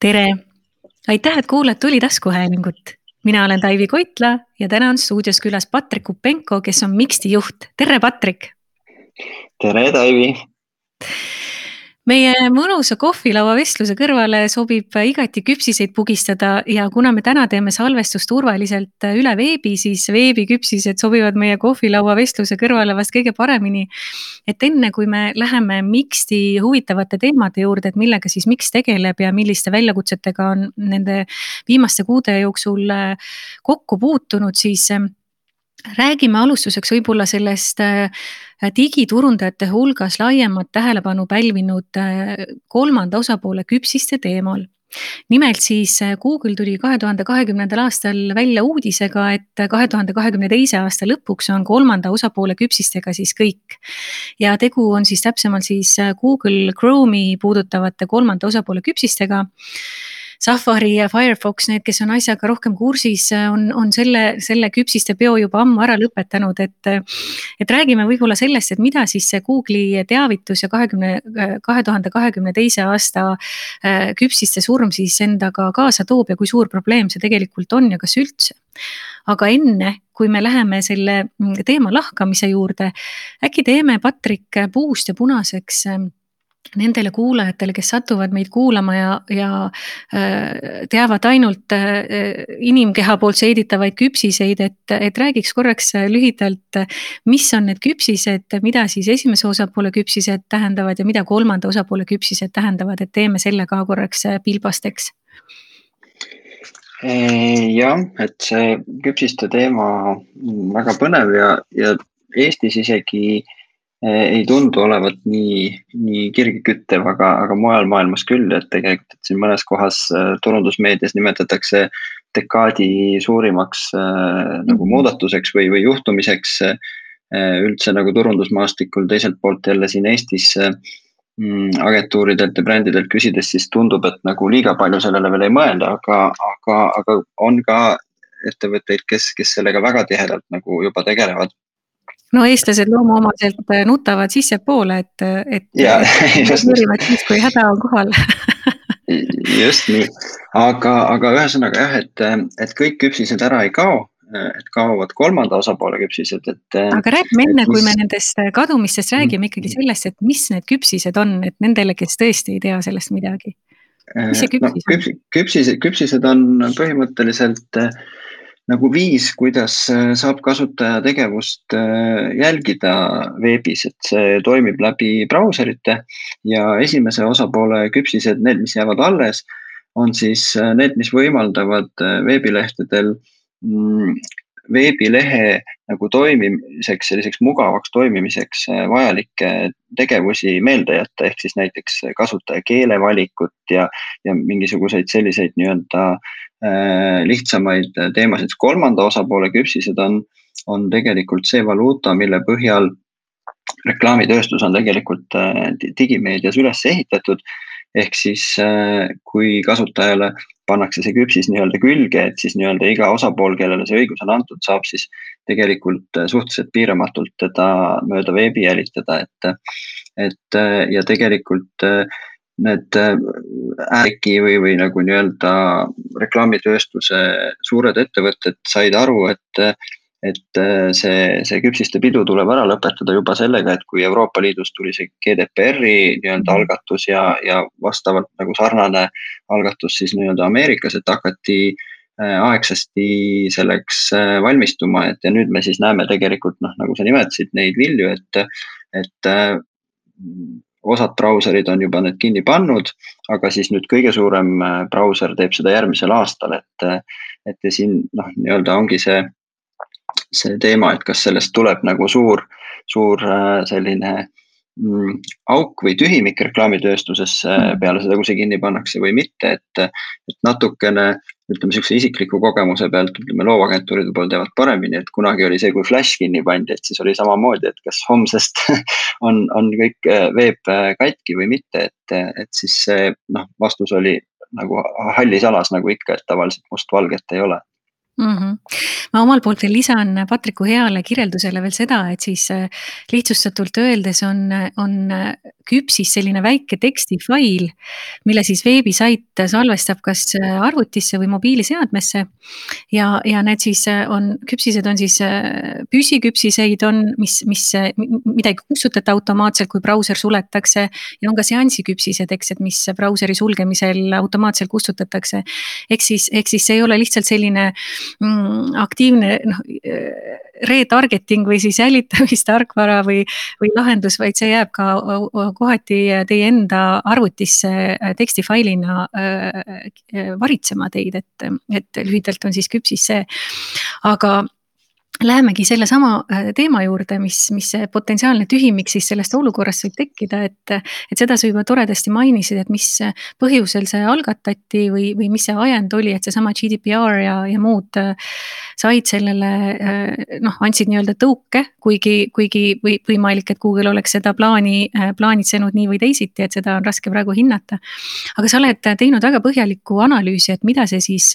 tere, aitäh, et kuulad Tuli taskuhäälingut. mina olen Taivi Koitla ja täna on stuudios külas Patrik Upenko, kes on Mixti juht. tere, Patrik. tere, Taivi meie mõnusa kohvilaua vestluse kõrvale sobib igati küpsiseid pugistada ja kuna me täna teeme salvestust turvaliselt üle veebi, siis veebiküpsised sobivad meie kohvilaua vestluse kõrvale vast kõige paremini. et enne kui me läheme Mixti huvitavate teemade juurde, et millega siis Mix tegeleb ja milliste väljakutsetega on nende viimaste kuude jooksul kokku puutunud, siis räägime alustuseks võib-olla sellest äh, digiturundajate hulgas laiemat tähelepanu pälvinud äh, kolmanda osapoole küpsiste teemal nimelt siis äh, Google tuli kahe tuhande kahekümnendal aastal välja uudisega, et kahe tuhande kahekümne teise aasta lõpuks on kolmanda osapoole küpsistega siis kõik. ja tegu on siis täpsemalt siis Google Chrome'i puudutavate kolmanda osapoole küpsistega Safari ja Firefox, need, kes on asjaga rohkem kursis, on, on selle, selle küpsiste peo juba ammu ära lõpetanud, et. et räägime võib-olla sellest, et mida siis see Google'i teavitus ja kahekümne, kahe tuhande kahekümne teise aasta äh, küpsiste surm siis endaga kaasa toob ja kui suur probleem see tegelikult on ja kas üldse aga enne, kui me läheme selle teema lahkamise juurde, äkki teeme Patrik puust ja punaseks nendele kuulajatele, kes satuvad meid kuulama ja, ja äh, teavad ainult äh, inimkeha poolt seeditavaid küpsiseid, et, et räägiks korraks lühidalt, mis on need küpsised, mida siis esimese osapoole küpsised tähendavad ja mida kolmanda osapoole küpsised tähendavad, et teeme selle ka korraks pilbasteks. Jah, et see küpsiste teema väga põnev ja, ja Eestis isegi äh, ei tundu olevat nii, nii kirgiküttev, aga, aga mujal maailmas küll, et tegelikult, et siin mõnes kohas eh, turundusmeedias nimetatakse dekaadi suurimaks äh, nagu mhm. muudatuseks või, või juhtumiseks äh, üldse nagu turundusmaastikul, teiselt poolt jälle siin Eestis äh, agentuuridelt ja brändidelt küsides, siis tundub, et nagu liiga palju sellele veel ei mõelda, aga, aga, aga on ka ettevõtteid, kes, kes sellega väga tihedalt nagu juba tegelevad no eestlased loomuomaselt äh, nutavad sissepoole, et, et. reageerivad siis, kui häda on kohal just nii, aga, aga ühesõnaga jah, et, et kõik küpsised ära ei kao, et kaovad kolmanda osapoole küpsised, et. aga räägime enne, kui me nendest kadumistest räägime ikkagi sellest, et mis need küpsised on, et nendele, kes tõesti ei tea sellest midagi. mis see küpsis no, on? küpsised, küpsised on põhimõtteliselt äh, nagu viis, kuidas äh, saab kasutaja tegevust äh, jälgida veebis, et see toimib läbi brauserite. Ja esimese osapoole küpsised, need, mis jäävad alles, on siis äh, need, mis võimaldavad veebilehtedel mm, veebilehe nagu toimimiseks, selliseks mugavaks toimimiseks vajalikke tegevusi meelde jätta, ehk siis näiteks kasutaja keelevalikut ja, ja mingisuguseid selliseid nii-öelda Äh, lihtsamaid teemasid. kolmanda osapoole küpsised on, on tegelikult see valuuta, mille põhjal reklaamitööstus on tegelikult äh, digimeedias üles ehitatud. Ehk siis äh, kui kasutajale pannakse see küpsis nii-öelda külge, et siis nii-öelda iga osapool, kellele see õigus on antud, saab siis tegelikult suhteliselt piiramatult teda mööda veebi jälitada, et. et ja tegelikult need äkki või, või nagu nii-öelda reklaamitööstuse suured ettevõtted said aru, et, et see, see küpsiste pidu tuleb ära lõpetada juba sellega, et kui Euroopa Liidus tuli see GDPR-i nii-öelda algatus ja, ja vastavalt nagu sarnane algatus siis nii-öelda Ameerikas, et hakati äh, aegsasti selleks äh, valmistuma, et ja nüüd me siis näeme tegelikult noh, nagu sa nimetasid neid vilju, et, et äh, osad brauserid on juba need kinni pannud, aga siis nüüd kõige suurem äh, brauser teeb seda järgmisel aastal, et, äh, et ja siin noh, nii-öelda ongi see, see teema, et kas sellest tuleb nagu suur, suur äh, selline mm, auk või tühimik reklaamitööstusesse mm. peale seda, kui see kinni pannakse või mitte, et, et natukene ütleme sihukese isikliku kogemuse pealt, ütleme loovagentuuride pool teavad paremini, et kunagi oli see, kui Flash kinni pandi, et siis oli samamoodi, et kas homsest on, on kõik äh, veeb äh, katki või mitte, et, et siis see noh, vastus oli nagu hallis alas nagu ikka, et tavaliselt mustvalget ei ole mm. -hmm. ma omalt poolt veel lisan Patriku heale kirjeldusele veel seda, et siis äh, lihtsustatult öeldes on, on äh, küpsis selline väike tekstifail, mille siis veebisait salvestab kas äh, arvutisse või mobiiliseadmesse. ja, ja need siis on, küpsised on siis püsiküpsiseid on, mis, mis, mida ei kustutata automaatselt, kui brauser suletakse. ja on ka seansi küpsised, eks, et mis brauseri sulgemisel automaatselt kustutatakse. ehk siis, ehk siis see ei ole lihtsalt selline mm, aktiivne noh, retargeting või siis jälitamistarkvara või, või lahendus, vaid see jääb ka kohati teie enda arvutisse tekstifailina varitsema teid, et, et lühidalt on siis küpsis see. aga Lähemegi sellesama äh, teema juurde, mis, mis see potentsiaalne tühimik siis sellest olukorrast võib tekkida, et. et seda sa juba toredasti mainisid, et mis põhjusel see algatati või, või mis see ajend oli, et seesama GDPR ja, ja muud. Äh, said sellele äh, noh, andsid nii-öelda tõuke, kuigi, kuigi või võimalik, et Google oleks seda plaani plaanitsenud nii või teisiti, et seda on raske praegu hinnata. aga sa oled teinud väga põhjalikku analüüsi, et mida see siis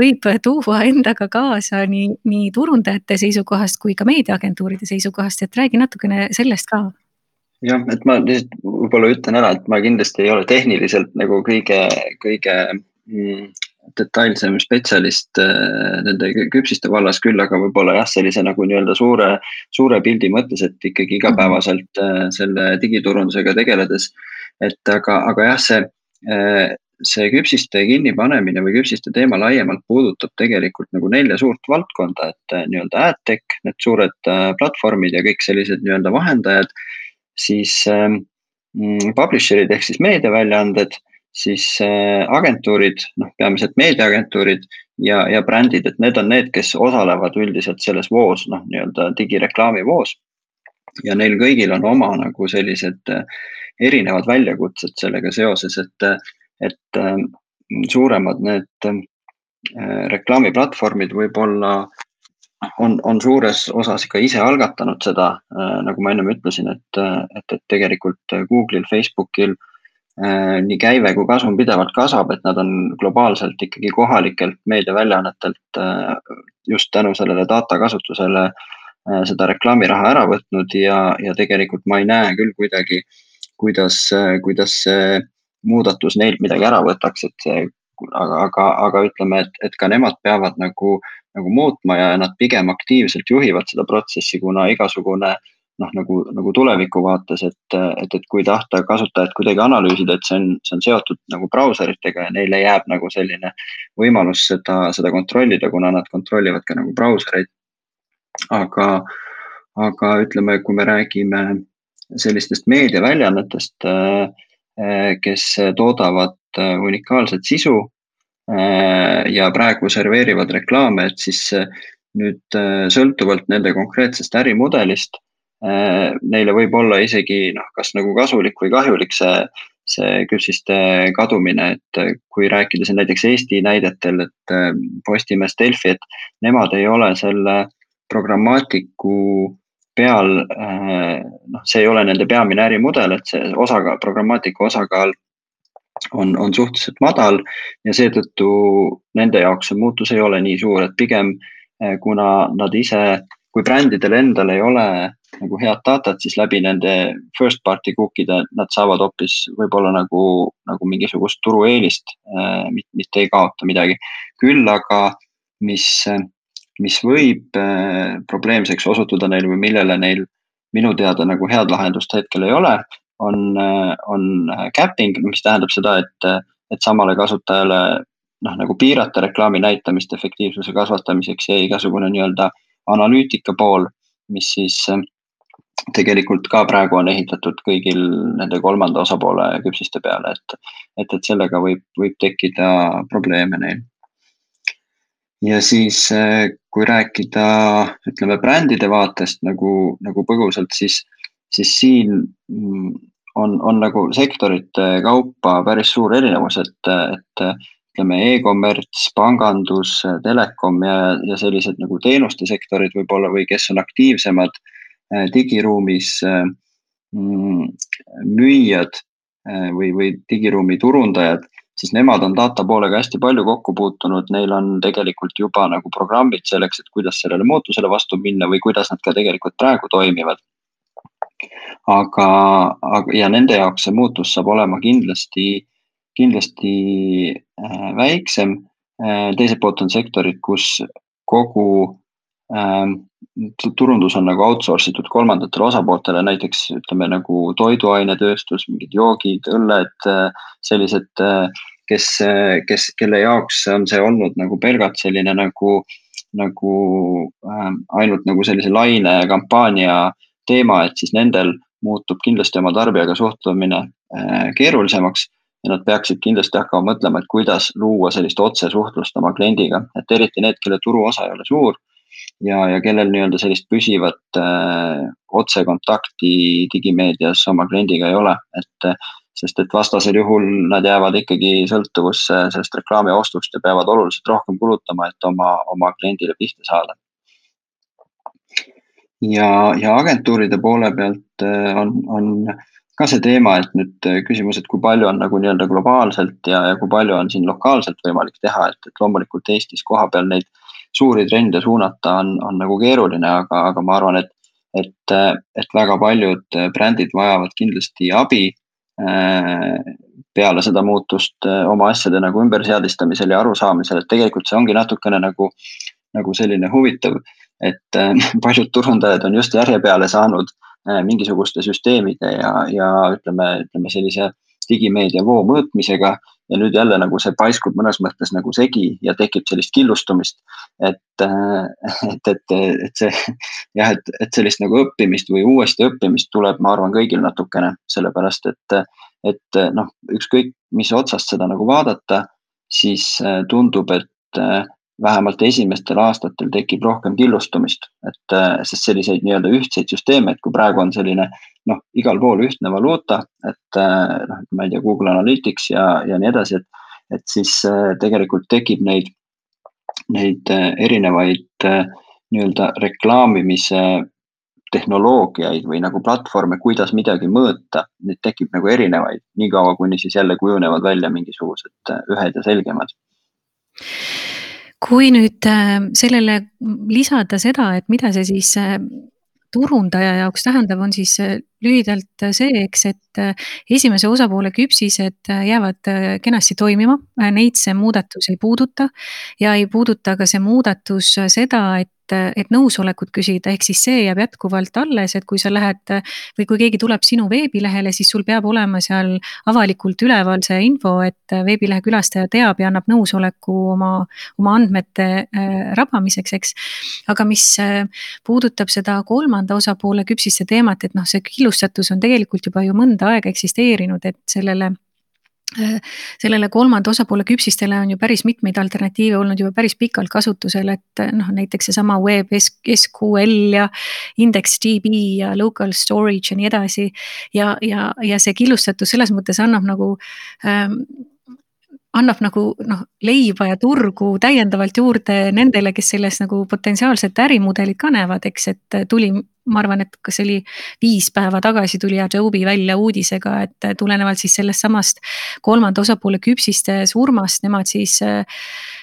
võib tuua endaga kaasa nii, nii turundajatele töötajate seisukohast kui ka meediaagentuuride seisukohast, et räägi natukene sellest ka. jah, et ma lihtsalt võib-olla ütlen ära, et ma kindlasti ei ole tehniliselt nagu kõige, kõige mm, detailsem spetsialist äh, nende küpsiste vallas küll, aga võib-olla jah, sellise nagu nii-öelda suure, suure pildi mõttes, et ikkagi igapäevaselt äh, selle digiturundusega tegeledes. et aga, aga jah, see äh, see küpsiste kinnipanemine või küpsiste teema laiemalt puudutab tegelikult nagu nelja suurt valdkonda, et äh, nii-öelda AdTech, need suured äh, platvormid ja kõik sellised nii-öelda vahendajad. siis mm, publisher'id ehk siis meediaväljaanded, siis äh, agentuurid, noh peamiselt meediaagentuurid ja, ja brändid, et need on need, kes osalevad üldiselt selles voos, noh nii-öelda digireklaami voos. ja neil kõigil on oma nagu sellised erinevad väljakutsed sellega seoses, et et äh, suuremad need äh, reklaamiplatvormid võib-olla on, on suures osas ikka ise algatanud seda, äh, nagu ma ennem ütlesin, et, et, et tegelikult Google'il, Facebookil nii käive kui kasum pidevalt kasvab, et nad on globaalselt ikkagi kohalikelt meediaväljaannetelt just tänu sellele data kasutusele seda reklaamiraha ära võtnud ja, ja tegelikult ma ei näe küll kuidagi, kuidas, kuidas see muudatus neilt midagi ära võtaks, et see, aga, aga, aga ütleme, et, et ka nemad peavad nagu, nagu muutma ja nad pigem aktiivselt juhivad seda protsessi, kuna igasugune noh, nagu, nagu tuleviku vaates, et, et, et kui tahta kasutajat kuidagi analüüsida, et see on, see on seotud nagu brauseritega ja neile jääb nagu selline võimalus seda, seda kontrollida, kuna nad kontrollivad ka nagu brausereid. aga, aga ütleme, kui me räägime sellistest meediaväljaannetest äh, kes toodavad äh, unikaalset sisu äh, ja praegu serveerivad reklaame, et siis nüüd sõltuvalt nende konkreetsest ärimudelist neile võib olla isegi noh, kas nagu kasulik või kahjulik see, see küpsiste kadumine, et kui rääkida siin näiteks Eesti näidetel, et Postimees, Delfi, et nemad ei ole selle programmaatiku peal äh, noh, see ei ole nende peamine ärimudel, et see osakaal, programmaatika osakaal on, on suhteliselt madal ja seetõttu nende jaoks see muutus ei ole nii suur, et pigem äh, kuna nad ise, kui brändidel endal ei ole nagu head datat, siis läbi nende first party cookie'de nad saavad hoopis võib-olla nagu, nagu mingisugust turueelist, äh, mitte ei kaota midagi. küll aga, mis mis võib äh, probleemseks osutuda neil või millele neil minu teada nagu head lahendust hetkel ei ole, on, äh, on äh, capping, mis tähendab seda, et, et samale kasutajale noh, nagu piirata reklaami näitamist efektiivsuse kasvatamiseks ja igasugune nii-öelda analüütika pool, mis siis tegelikult ka praegu on ehitatud kõigil nende kolmanda osapoole küpsiste peale, et, et, et sellega võib, võib tekkida probleeme neil. Ja siis, kui rääkida, ütleme brändide vaatest nagu, nagu põgusalt, siis, siis siin mm, on, on nagu sektorite kaupa päris suur erinevus, et, et ütleme e, e-kommerts, pangandus, telekom ja, ja sellised nagu teenuste sektorid võib-olla või kes on aktiivsemad äh, digiruumis mm, müüjad äh, või, või digiruumi turundajad siis nemad on data poolega hästi palju kokku puutunud, neil on tegelikult juba nagu programmid selleks, et kuidas sellele muutusele vastu minna või kuidas nad ka tegelikult praegu toimivad. aga, aga ja nende jaoks see muutus saab olema kindlasti, kindlasti äh, väiksem. Äh, teiselt poolt on sektorid, kus kogu ähm, turundus on nagu outsource itud kolmandatele osapooltele, näiteks ütleme nagu toiduainetööstus, mingid joogid, õlled, sellised, kes, kes, kelle jaoks on see olnud nagu pelgalt selline nagu, nagu äh, ainult nagu sellise laine kampaania teema, et siis nendel muutub kindlasti oma tarbijaga suhtlemine äh, keerulisemaks ja nad peaksid kindlasti hakkama mõtlema, et kuidas luua sellist otsesuhtlust oma kliendiga, et eriti need, kelle turuosa ei ole suur ja, ja kellel nii-öelda sellist püsivat äh, otsekontakti digimeedias oma kliendiga ei ole, et sest et vastasel juhul nad jäävad ikkagi sõltuvusse sellest reklaami ostust ja peavad oluliselt rohkem kulutama, et oma, oma kliendile pihta saada. ja, ja agentuuride poole pealt äh, on, on ka see teema, et nüüd äh, küsimus, et kui palju on nagu nii-öelda globaalselt ja, ja kui palju on siin lokaalselt võimalik teha, et, et loomulikult Eestis kohapeal neid suuri trende suunata on, on nagu keeruline, aga, aga ma arvan, et, et, et väga paljud brändid vajavad kindlasti abi äh, peale seda muutust äh, oma asjade nagu ümberseadistamisel ja arusaamisel, et tegelikult see ongi natukene nagu, nagu selline huvitav, et äh, paljud turundajad on just järje peale saanud mingisuguste süsteemide ja, ja ütleme, ütleme sellise digimeedia voo mõõtmisega ja nüüd jälle nagu see paiskub mõnes mõttes nagu segi ja tekib sellist killustumist. et, äh, et, et, et see jah, et, et sellist nagu õppimist või uuesti õppimist tuleb, ma arvan, kõigil natukene, sellepärast et, et noh, ükskõik mis otsast seda nagu vaadata, siis äh, tundub, et äh, vähemalt esimestel aastatel tekib rohkem killustumist, et sest selliseid nii-öelda ühtseid süsteeme, et kui praegu on selline noh, igal pool ühtne valuuta, et äh, noh, ma ei tea, Google Analytics ja, ja nii edasi, et, et siis äh, tegelikult tekib neid, neid äh, erinevaid nii-öelda reklaamimise tehnoloogiaid või nagu platvorme, kuidas midagi mõõta, neid tekib nagu erinevaid, niikaua kuni siis jälle kujunevad välja mingisugused ühed ja selgemad. Kui nüüd sellele lisada seda, et mida see siis turundaja jaoks tähendab, on siis lühidalt see, eks, et esimese osapoole küpsised jäävad kenasti toimima, neid see muudatus ei puuduta ja ei puuduta ka see muudatus seda, et et, et nõusolekut küsida, ehk siis see jääb jätkuvalt alles, et kui sa lähed või kui keegi tuleb sinu veebilehele, siis sul peab olema seal avalikult üleval see info, et veebilehe külastaja teab ja annab nõusoleku oma, oma andmete äh, rabamiseks, eks. aga mis äh, puudutab seda kolmanda osapoole küpsiste teemat, et noh, see killustatus on tegelikult juba ju mõnda aega eksisteerinud, et sellele Äh, sellele kolmanda osapoole küpsistele on ju päris mitmeid alternatiive olnud juba päris pikalt kasutusel, et äh, noh, näiteks seesama Web SQL ja IndexDB ja local storage ja nii edasi. ja, ja, ja see killustatus selles mõttes annab nagu ähm, annab nagu noh, leiba ja turgu täiendavalt juurde nendele, kes selles nagu potentsiaalset ärimudelit ka näevad, eks, et tuli ma arvan, et kas oli viis päeva tagasi tuli Adobe välja uudisega, et tulenevalt siis sellest samast kolmanda osapoole küpsiste surmast, nemad siis.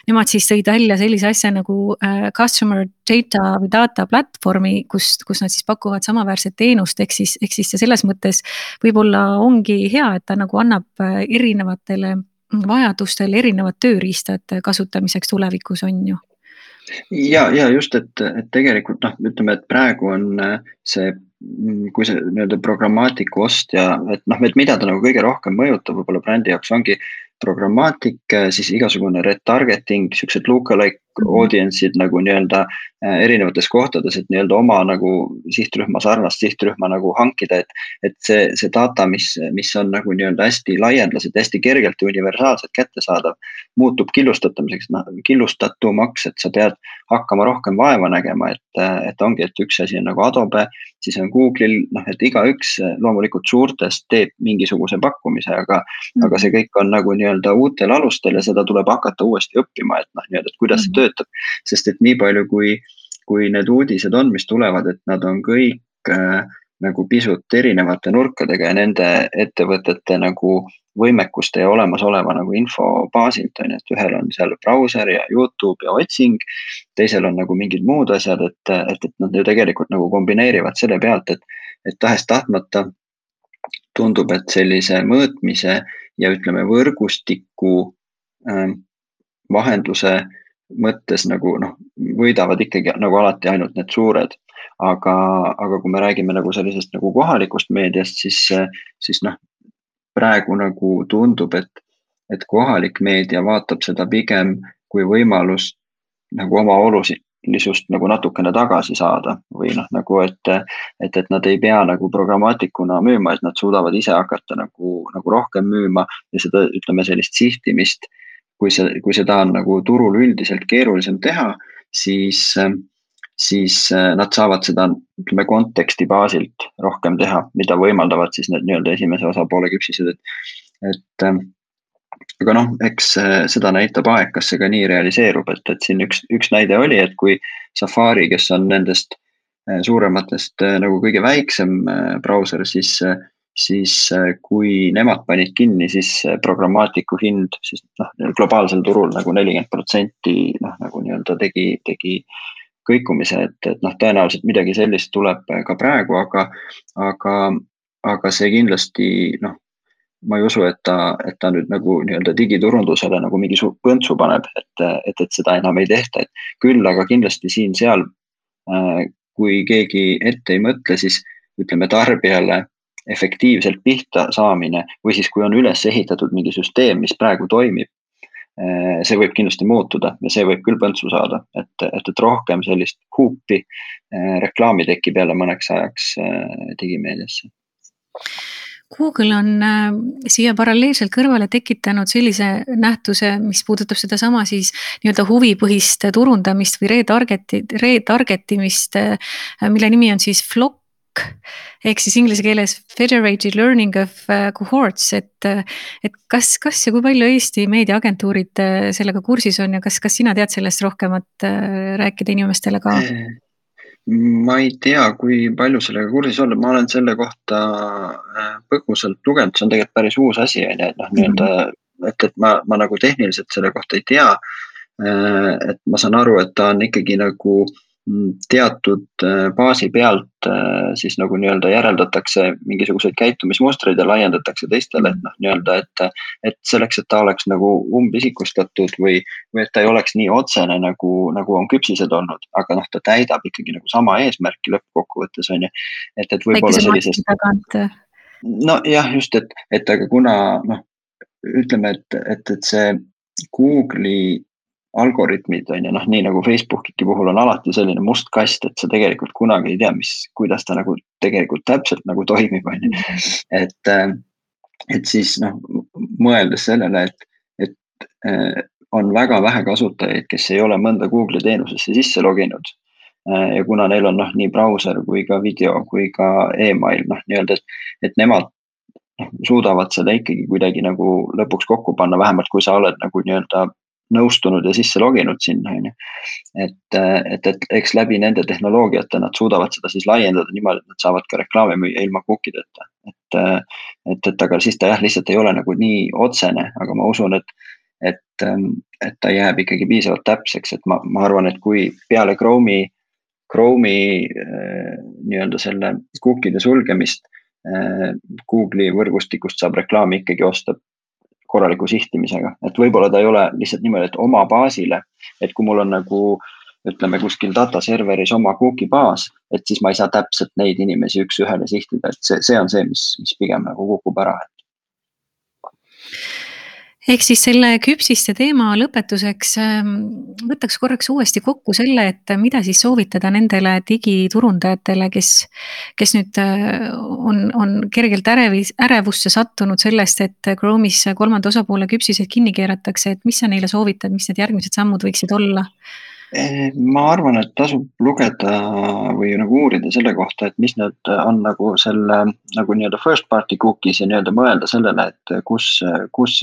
Nemad siis tõid välja sellise asja nagu äh, customer data või data platvormi, kust, kus nad siis pakuvad samaväärset teenust, ehk siis, ehk siis see selles mõttes võib-olla ongi hea, et ta nagu annab erinevatele vajadustel erinevad tööriistad kasutamiseks tulevikus, on ju ja, ja just, et, et tegelikult noh, ütleme, et praegu on äh, see, mm, kui see nii-öelda programmaatiku ost ja et noh, et mida ta nagu kõige rohkem mõjutab võib-olla brändi jaoks ongi programmaatik, siis igasugune retargeting, siuksed lookalike. Audience'id nagu nii-öelda äh, erinevates kohtades, et nii-öelda oma nagu sihtrühma, sarnast sihtrühma nagu hankida, et. et see, see data, mis, mis on nagu nii-öelda hästi laialdaselt, hästi kergelt ja universaalselt kättesaadav. muutub killustatamiseks, noh killustatumaks, et sa pead hakkama rohkem vaeva nägema, et, et ongi, et üks asi on nagu Adobe. siis on Google'il noh, et igaüks loomulikult suurtest teeb mingisuguse pakkumise, aga mm, aga see kõik on nagu nii-öelda uutel alustel ja seda tuleb hakata uuesti õppima, et noh, nii-öelda, et kuidas see mhm. töötab. Sest et nii palju, kui, kui need uudised on, mis tulevad, et nad on kõik äh, nagu pisut erinevate nurkadega ja nende ettevõtete nagu võimekuste ja olemasoleva nagu info baasilt on ju, et ühel on seal brauser ja Youtube ja otsing. teisel on nagu mingid muud asjad, et, et, et nad ju tegelikult nagu kombineerivad selle pealt, et, et tahes-tahtmata tundub, et sellise mõõtmise ja ütleme, võrgustiku äh, vahenduse mõttes nagu noh, võidavad ikkagi nagu alati ainult need suured. aga, aga kui me räägime nagu sellisest nagu kohalikust meediast, siis, siis noh, praegu nagu tundub, et, et kohalik meedia vaatab seda pigem kui võimalust nagu oma olulisust nagu natukene tagasi saada või noh, nagu et, et, et nad ei pea nagu programmaatikuna müüma, et nad suudavad ise hakata nagu, nagu rohkem müüma ja seda, ütleme sellist sihtimist kui see, kui seda on nagu turul üldiselt keerulisem teha, siis, siis äh, nad saavad seda, ütleme konteksti baasilt rohkem teha, mida võimaldavad siis need nii-öelda esimese osapoole küpsised, et, et äh, aga noh, eks äh, seda näitab aeg, kas see ka nii realiseerub, et, et siin üks, üks näide oli, et kui Safari, kes on nendest suurematest nagu kõige väiksem brauser, siis siis äh, kui nemad panid kinni, siis programmaatiku hind siis noh, globaalsel turul nagu nelikümmend protsenti noh, nagu nii-öelda tegi, tegi kõikumise, et, et noh, tõenäoliselt midagi sellist tuleb ka praegu, aga, aga, aga see kindlasti noh, ma ei usu, et ta, et ta nüüd nagu nii-öelda digiturundusele nagu mingi põntsu paneb, et, et, et seda enam ei tehta, et küll aga kindlasti siin-seal äh, kui keegi ette ei mõtle, siis ütleme tarbijale efektiivselt pihta saamine või siis, kui on üles ehitatud mingi süsteem, mis praegu toimib. Eh, see võib kindlasti muutuda ja see võib küll põntsu saada, et, et, et rohkem sellist huupi eh, reklaami tekib jälle mõneks ajaks eh, digimeediasse. Google on siia paralleelselt kõrvale tekitanud sellise nähtuse, mis puudutab sedasama siis nii-öelda huvipõhist turundamist või retarget'i, retarget imist äh,, mille nimi on siis Flock ehk siis inglise keeles federated learning of uh, cohorts, et, uh, et kas, kas ja kui palju Eesti meediaagentuurid uh, sellega kursis on ja kas, kas sina tead sellest rohkemat rääkida inimestele ka? ma ei tea, kui palju sellega kursis on, ma olen selle kohta põgusalt lugenud, see on tegelikult päris uus asi on ju, et noh, nii-öelda, mhm. et, et ma, ma nagu tehniliselt selle kohta ei tea. et ma saan aru, et ta on ikkagi nagu äh, teatud äh, baasi pealt äh, siis nagu nii-öelda järeldatakse mingisuguseid käitumismustreid ja laiendatakse teistele, et noh, nii-öelda, et. et selleks, et ta oleks nagu umbisikustatud või, või et ta ei oleks nii otsene nagu, nagu on küpsised olnud, aga noh, ta täidab ikkagi nagu sama eesmärki lõppkokkuvõttes on ju. et, et võib-olla sellisest. nojah, just, et, et aga kuna noh, ütleme, et, et, et see Google'i algoritmid on ju noh, nii nagu Facebooki puhul on alati selline must kast, et sa tegelikult kunagi ei tea, mis, kuidas ta nagu tegelikult täpselt nagu toimib, on ju. et, äh, et siis noh, mõeldes sellele, et, et äh, on väga vähe kasutajaid, kes ei ole mõnda Google'i teenusesse sisse loginud. Äh, ja kuna neil on noh, nii brauser kui ka video kui ka email noh, nii-öelda, et, et nemad noh, suudavad seda ikkagi kuidagi nagu lõpuks kokku panna, vähemalt kui sa oled nagu nii-öelda nõustunud ja sisse loginud sinna, on ju. et, et, et eks läbi nende tehnoloogiate nad suudavad seda siis laiendada niimoodi, et nad saavad ka reklaami müüa ilma cookie deta. et, et, et aga siis ta jah, lihtsalt ei ole nagu nii otsene, aga ma usun, et, et, et ta jääb ikkagi piisavalt täpseks, et ma, ma arvan, et kui peale Chrome'i, Chrome'i nii-öelda selle cookie'de sulgemist Google'i võrgustikust saab reklaami ikkagi osta korraliku sihtimisega, et võib-olla ta ei ole lihtsalt niimoodi, et oma baasile, et kui mul on nagu ütleme kuskil data server'is oma cookie baas, et siis ma ei saa täpselt neid inimesi üks-ühele sihtida, et see, see on see, mis, mis pigem nagu kukub ära, et ehk siis selle küpsiste teema lõpetuseks ähm, võtaks korraks uuesti kokku selle, et mida siis soovitada nendele digiturundajatele, kes, kes nüüd äh, on, on kergelt ärevis, ärevusse sattunud sellest, et Chrome'is kolmanda osapoole küpsised kinni keeratakse, et mis sa neile soovitad, mis need järgmised sammud võiksid olla? Eh, ma arvan, et tasub lugeda või nagu uurida selle kohta, et mis need on nagu selle nagu nii-öelda first party cookies ja nii-öelda mõelda sellele, et kus, kus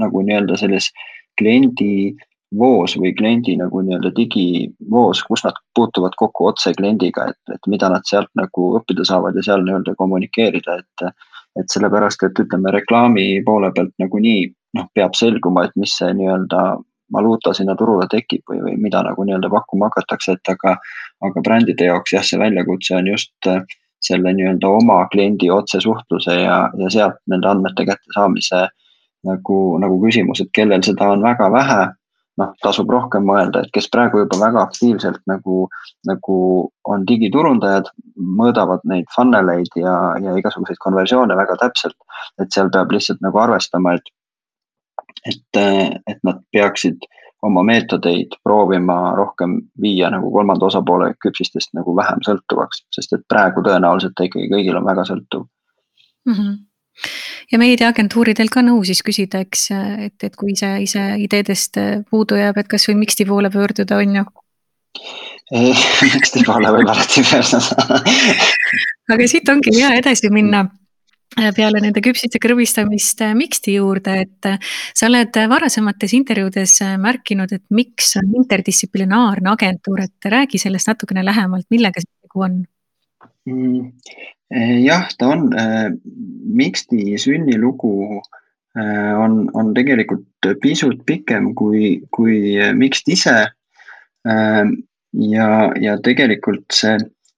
nagu nii-öelda selles kliendi voos või kliendi nagu nii-öelda digivoos, kus nad puutuvad kokku otse kliendiga, et, et mida nad sealt nagu õppida saavad ja seal nii-öelda kommunikeerida, et. et sellepärast, et ütleme reklaami poole pealt nagunii noh, peab selguma, et mis see nii-öelda valuuta sinna turule tekib või, või mida nagu nii-öelda pakkuma hakatakse, et aga. aga brändide jaoks jah, see väljakutse on just selle nii-öelda oma kliendi otsesuhtluse ja, ja sealt nende andmete kättesaamise nagu, nagu küsimus, et kellel seda on väga vähe noh, tasub rohkem mõelda, et kes praegu juba väga aktiivselt nagu, nagu on digiturundajad, mõõdavad neid funnel eid ja, ja igasuguseid konversioone väga täpselt. et seal peab lihtsalt nagu arvestama, et, et, et nad peaksid oma meetodeid proovima rohkem viia nagu kolmanda osapoole küpsistest nagu vähem sõltuvaks, sest et praegu tõenäoliselt ta ikkagi kõigil on väga sõltuv mm. -hmm ja meediaagentuuridel ka nõu siis küsida, eks, et, et kui ise, ise ideedest puudu jääb, et kasvõi Mixti poole pöörduda, on ju. Mixti poole võib alati pöörduda aga siit ongi hea edasi minna peale nende küpsite krõbistamist Mixti juurde, et sa oled varasemates intervjuudes märkinud, et miks on interdistsiplinaarne agentuur, et räägi sellest natukene lähemalt, millega see tegu on? Eh, jah, ta on, eh, Mixti sünnilugu eh, on, on tegelikult pisut pikem kui, kui Mixt ise. ja, ja tegelikult see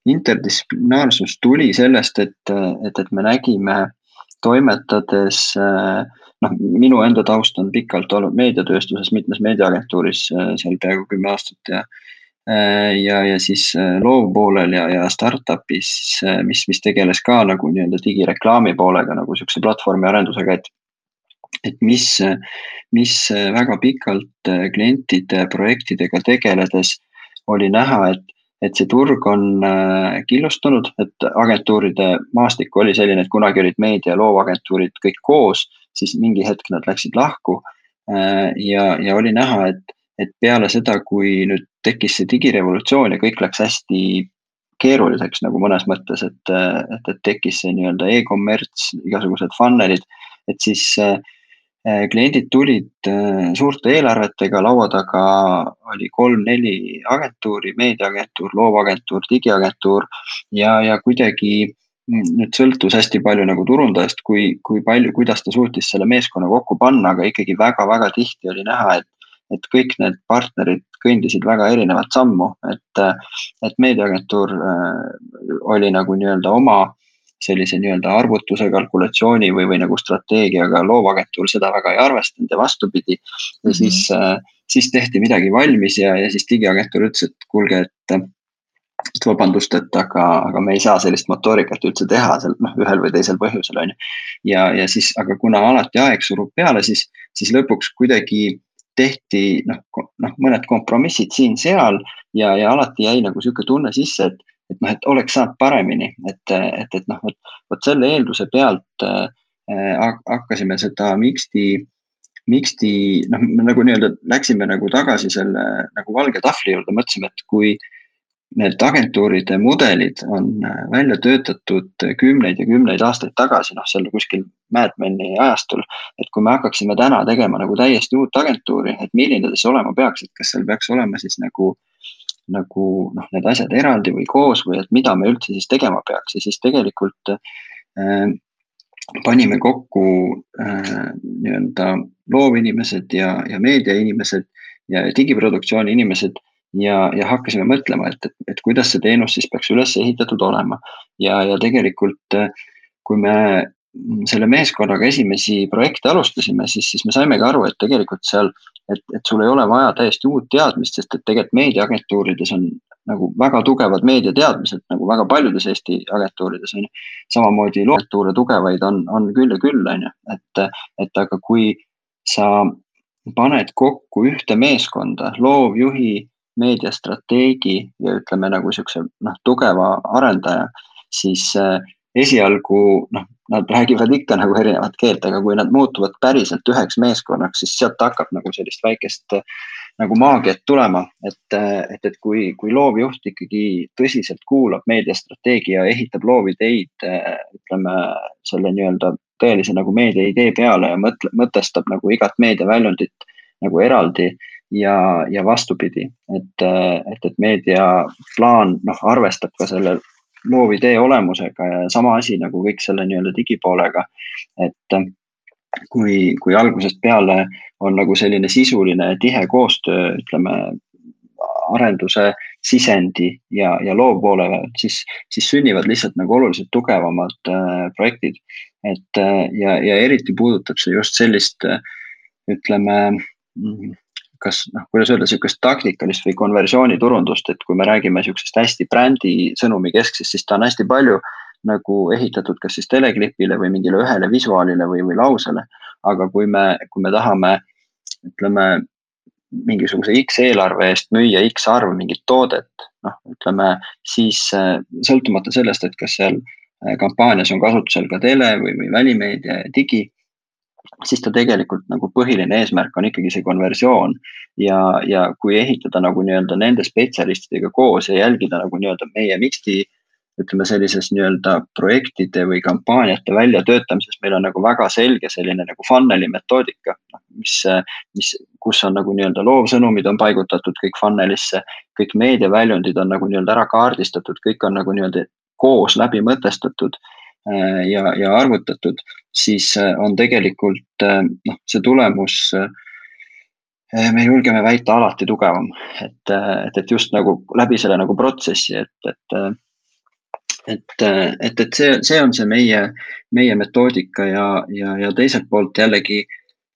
interdistsiplinaarsus tuli sellest, et, et, et me nägime toimetades noh, minu enda taust on pikalt olnud meediatööstuses, mitmes meediaagentuuris seal peaaegu kümme aastat ja ja, ja siis äh, loovpoolel ja, ja startup'is, äh, mis, mis tegeles ka nagu nii-öelda digireklaami poolega nagu sihukese platvormi arendusega, et. et mis, mis väga pikalt klientide projektidega tegeledes oli näha, et, et see turg on killustunud, et agentuuride maastik oli selline, et kunagi olid meedia ja loovagentuurid kõik koos, siis mingi hetk nad läksid lahku. ja, ja oli näha, et et peale seda, kui nüüd tekkis see digirevolutsioon ja kõik läks hästi keeruliseks nagu mõnes mõttes, et, et, et tekkis see nii-öelda e-kommerts, igasugused funnel'id, et siis äh, kliendid tulid äh, suurte eelarvetega, laua taga oli kolm-neli agentuuri, meediaagentuur, loovagentuur, digiagentuur ja, ja kuidagi nüüd sõltus hästi palju nagu turundajast, kui, kui palju, kuidas ta suutis selle meeskonna kokku panna, aga ikkagi väga-väga tihti oli näha, et et kõik need partnerid kõndisid väga erinevat sammu, et, et meediaagentuur äh, oli nagu nii-öelda oma sellise nii-öelda arvutuse, kalkulatsiooni või, või nagu strateegiaga, loovagentuur seda väga ei arvestanud ja vastupidi. ja -hmm. siis, äh, siis tehti midagi valmis ja, ja siis digiagentuur ütles, et kuulge, et et vabandust, et aga, aga me ei saa sellist motoorikat üldse teha seal noh, ühel või teisel põhjusel on ju. ja, ja siis, aga kuna alati aeg surub peale, siis, siis lõpuks kuidagi tehti noh, noh mõned kompromissid siin-seal ja, ja alati jäi nagu sihuke tunne sisse, et, et noh, et oleks saanud paremini, et, et, et noh, vot, vot selle eelduse pealt äh, hakkasime seda Mixti, Mixti noh, nagu nii-öelda läksime nagu tagasi selle nagu valge tahvli juurde, mõtlesime, et kui need agentuuride mudelid on äh, välja töötatud kümneid ja kümneid aastaid tagasi, noh, seal kuskil Mad Meni ajastul. et kui me hakkaksime täna tegema nagu täiesti uut agentuuri, et milline ta siis olema peaks, et kas seal peaks olema siis nagu. nagu noh, need asjad eraldi või koos või et mida me üldse siis tegema peaks ja siis tegelikult äh, panime kokku äh, nii-öelda loovinimesed ja, ja meediainimesed ja digiproduktsiooni inimesed ja, ja hakkasime mõtlema, et, et, et kuidas see teenus siis peaks üles ehitatud olema. ja, ja tegelikult, kui me selle meeskonnaga esimesi projekte alustasime, siis, siis me saimegi aru, et tegelikult seal, et, et sul ei ole vaja täiesti uut teadmist, sest et tegelikult meediaagentuurides on nagu väga tugevad meediateadmised nagu väga paljudes Eesti agentuurides on ju. samamoodi loometuure tugevaid on, on küll ja küll, on ju, et, et aga kui sa paned kokku ühte meeskonda, loovjuhi meediastrateegi ja ütleme nagu siukse noh, tugeva arendaja, siis äh, esialgu noh, nad räägivad ikka nagu erinevat keelt, aga kui nad muutuvad päriselt üheks meeskonnaks, siis sealt hakkab nagu sellist väikest äh, nagu maagiat tulema, et, äh, et, et kui, kui loovjuht ikkagi tõsiselt kuulab meediastrateegia, ehitab loovideid, ütleme selle nii-öelda tõelise nagu meedia idee peale ja mõtle, mõtestab nagu igat meediaväljundit nagu eraldi ja, ja vastupidi, et, et, et meediaplaan noh, arvestab ka selle loovidee olemusega ja sama asi nagu kõik selle nii-öelda digipoolega. et kui, kui algusest peale on nagu selline sisuline tihe koostöö, ütleme arenduse sisendi ja, ja loovpoole peal, siis, siis sünnivad lihtsalt nagu oluliselt tugevamad äh, projektid. et äh, ja, ja eriti puudutab see just sellist äh, ütleme mm, kas noh, kuidas öelda, sihukest taktikalist või konversiooniturundust, et kui me räägime sihukesest hästi brändi sõnumi kesksest, siis ta on hästi palju nagu ehitatud kas siis teleklipile või mingile ühele visuaalile või, või lausele. aga kui me, kui me tahame, ütleme mingisuguse X eelarve eest müüa X arv mingit toodet, noh, ütleme siis äh, sõltumata sellest, et kas seal äh, kampaanias on kasutusel ka tele või, või välimeedia ja digi, siis ta tegelikult nagu põhiline eesmärk on ikkagi see konversioon. ja, ja kui ehitada nagu nii-öelda nende spetsialistidega koos ja jälgida nagu nii-öelda meie Mixti ütleme sellises nii-öelda projektide või kampaaniate väljatöötamises meil on nagu väga selge selline nagu funnel'i metoodika, noh, mis, mis, kus on nagu nii-öelda loovsõnumid on paigutatud kõik funnel'isse, kõik meediaväljundid on nagu nii-öelda ära kaardistatud, kõik on nagu nii-öelda koos läbi mõtestatud ja, ja arvutatud, siis äh, on tegelikult äh, noh, see tulemus me julgeme väita alati tugevam, et, et, et just nagu läbi selle nagu protsessi, et, et et, et, et see, see on see meie, meie metoodika ja, ja, ja teiselt poolt jällegi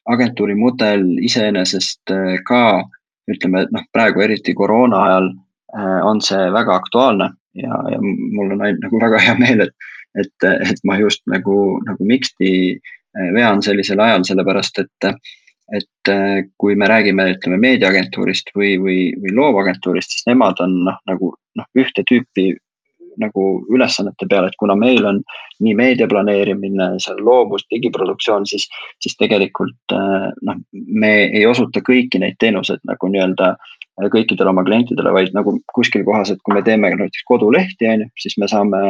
agentuuri mudel iseenesest äh, ka ütleme, et noh, praegu eriti koroona ajal äh, on see väga aktuaalne ja, ja mul on ainult nagu väga hea meel, et, et, et ma just nagu, nagu Mixti äh, vean sellisel ajal, sellepärast et, et kui me räägime, ütleme meediaagentuurist või, või, või loovagentuurist, siis nemad on noh, nagu noh, ühte tüüpi nagu ülesannete peale, et kuna meil on nii meedia planeerimine, seal loovus, digiproduktsioon, siis, siis tegelikult äh, noh, me ei osuta kõiki neid teenuseid nagu nii-öelda kõikidele oma klientidele, vaid nagu kuskil kohas, et kui me teeme näiteks kodulehti, on ju, siis me saame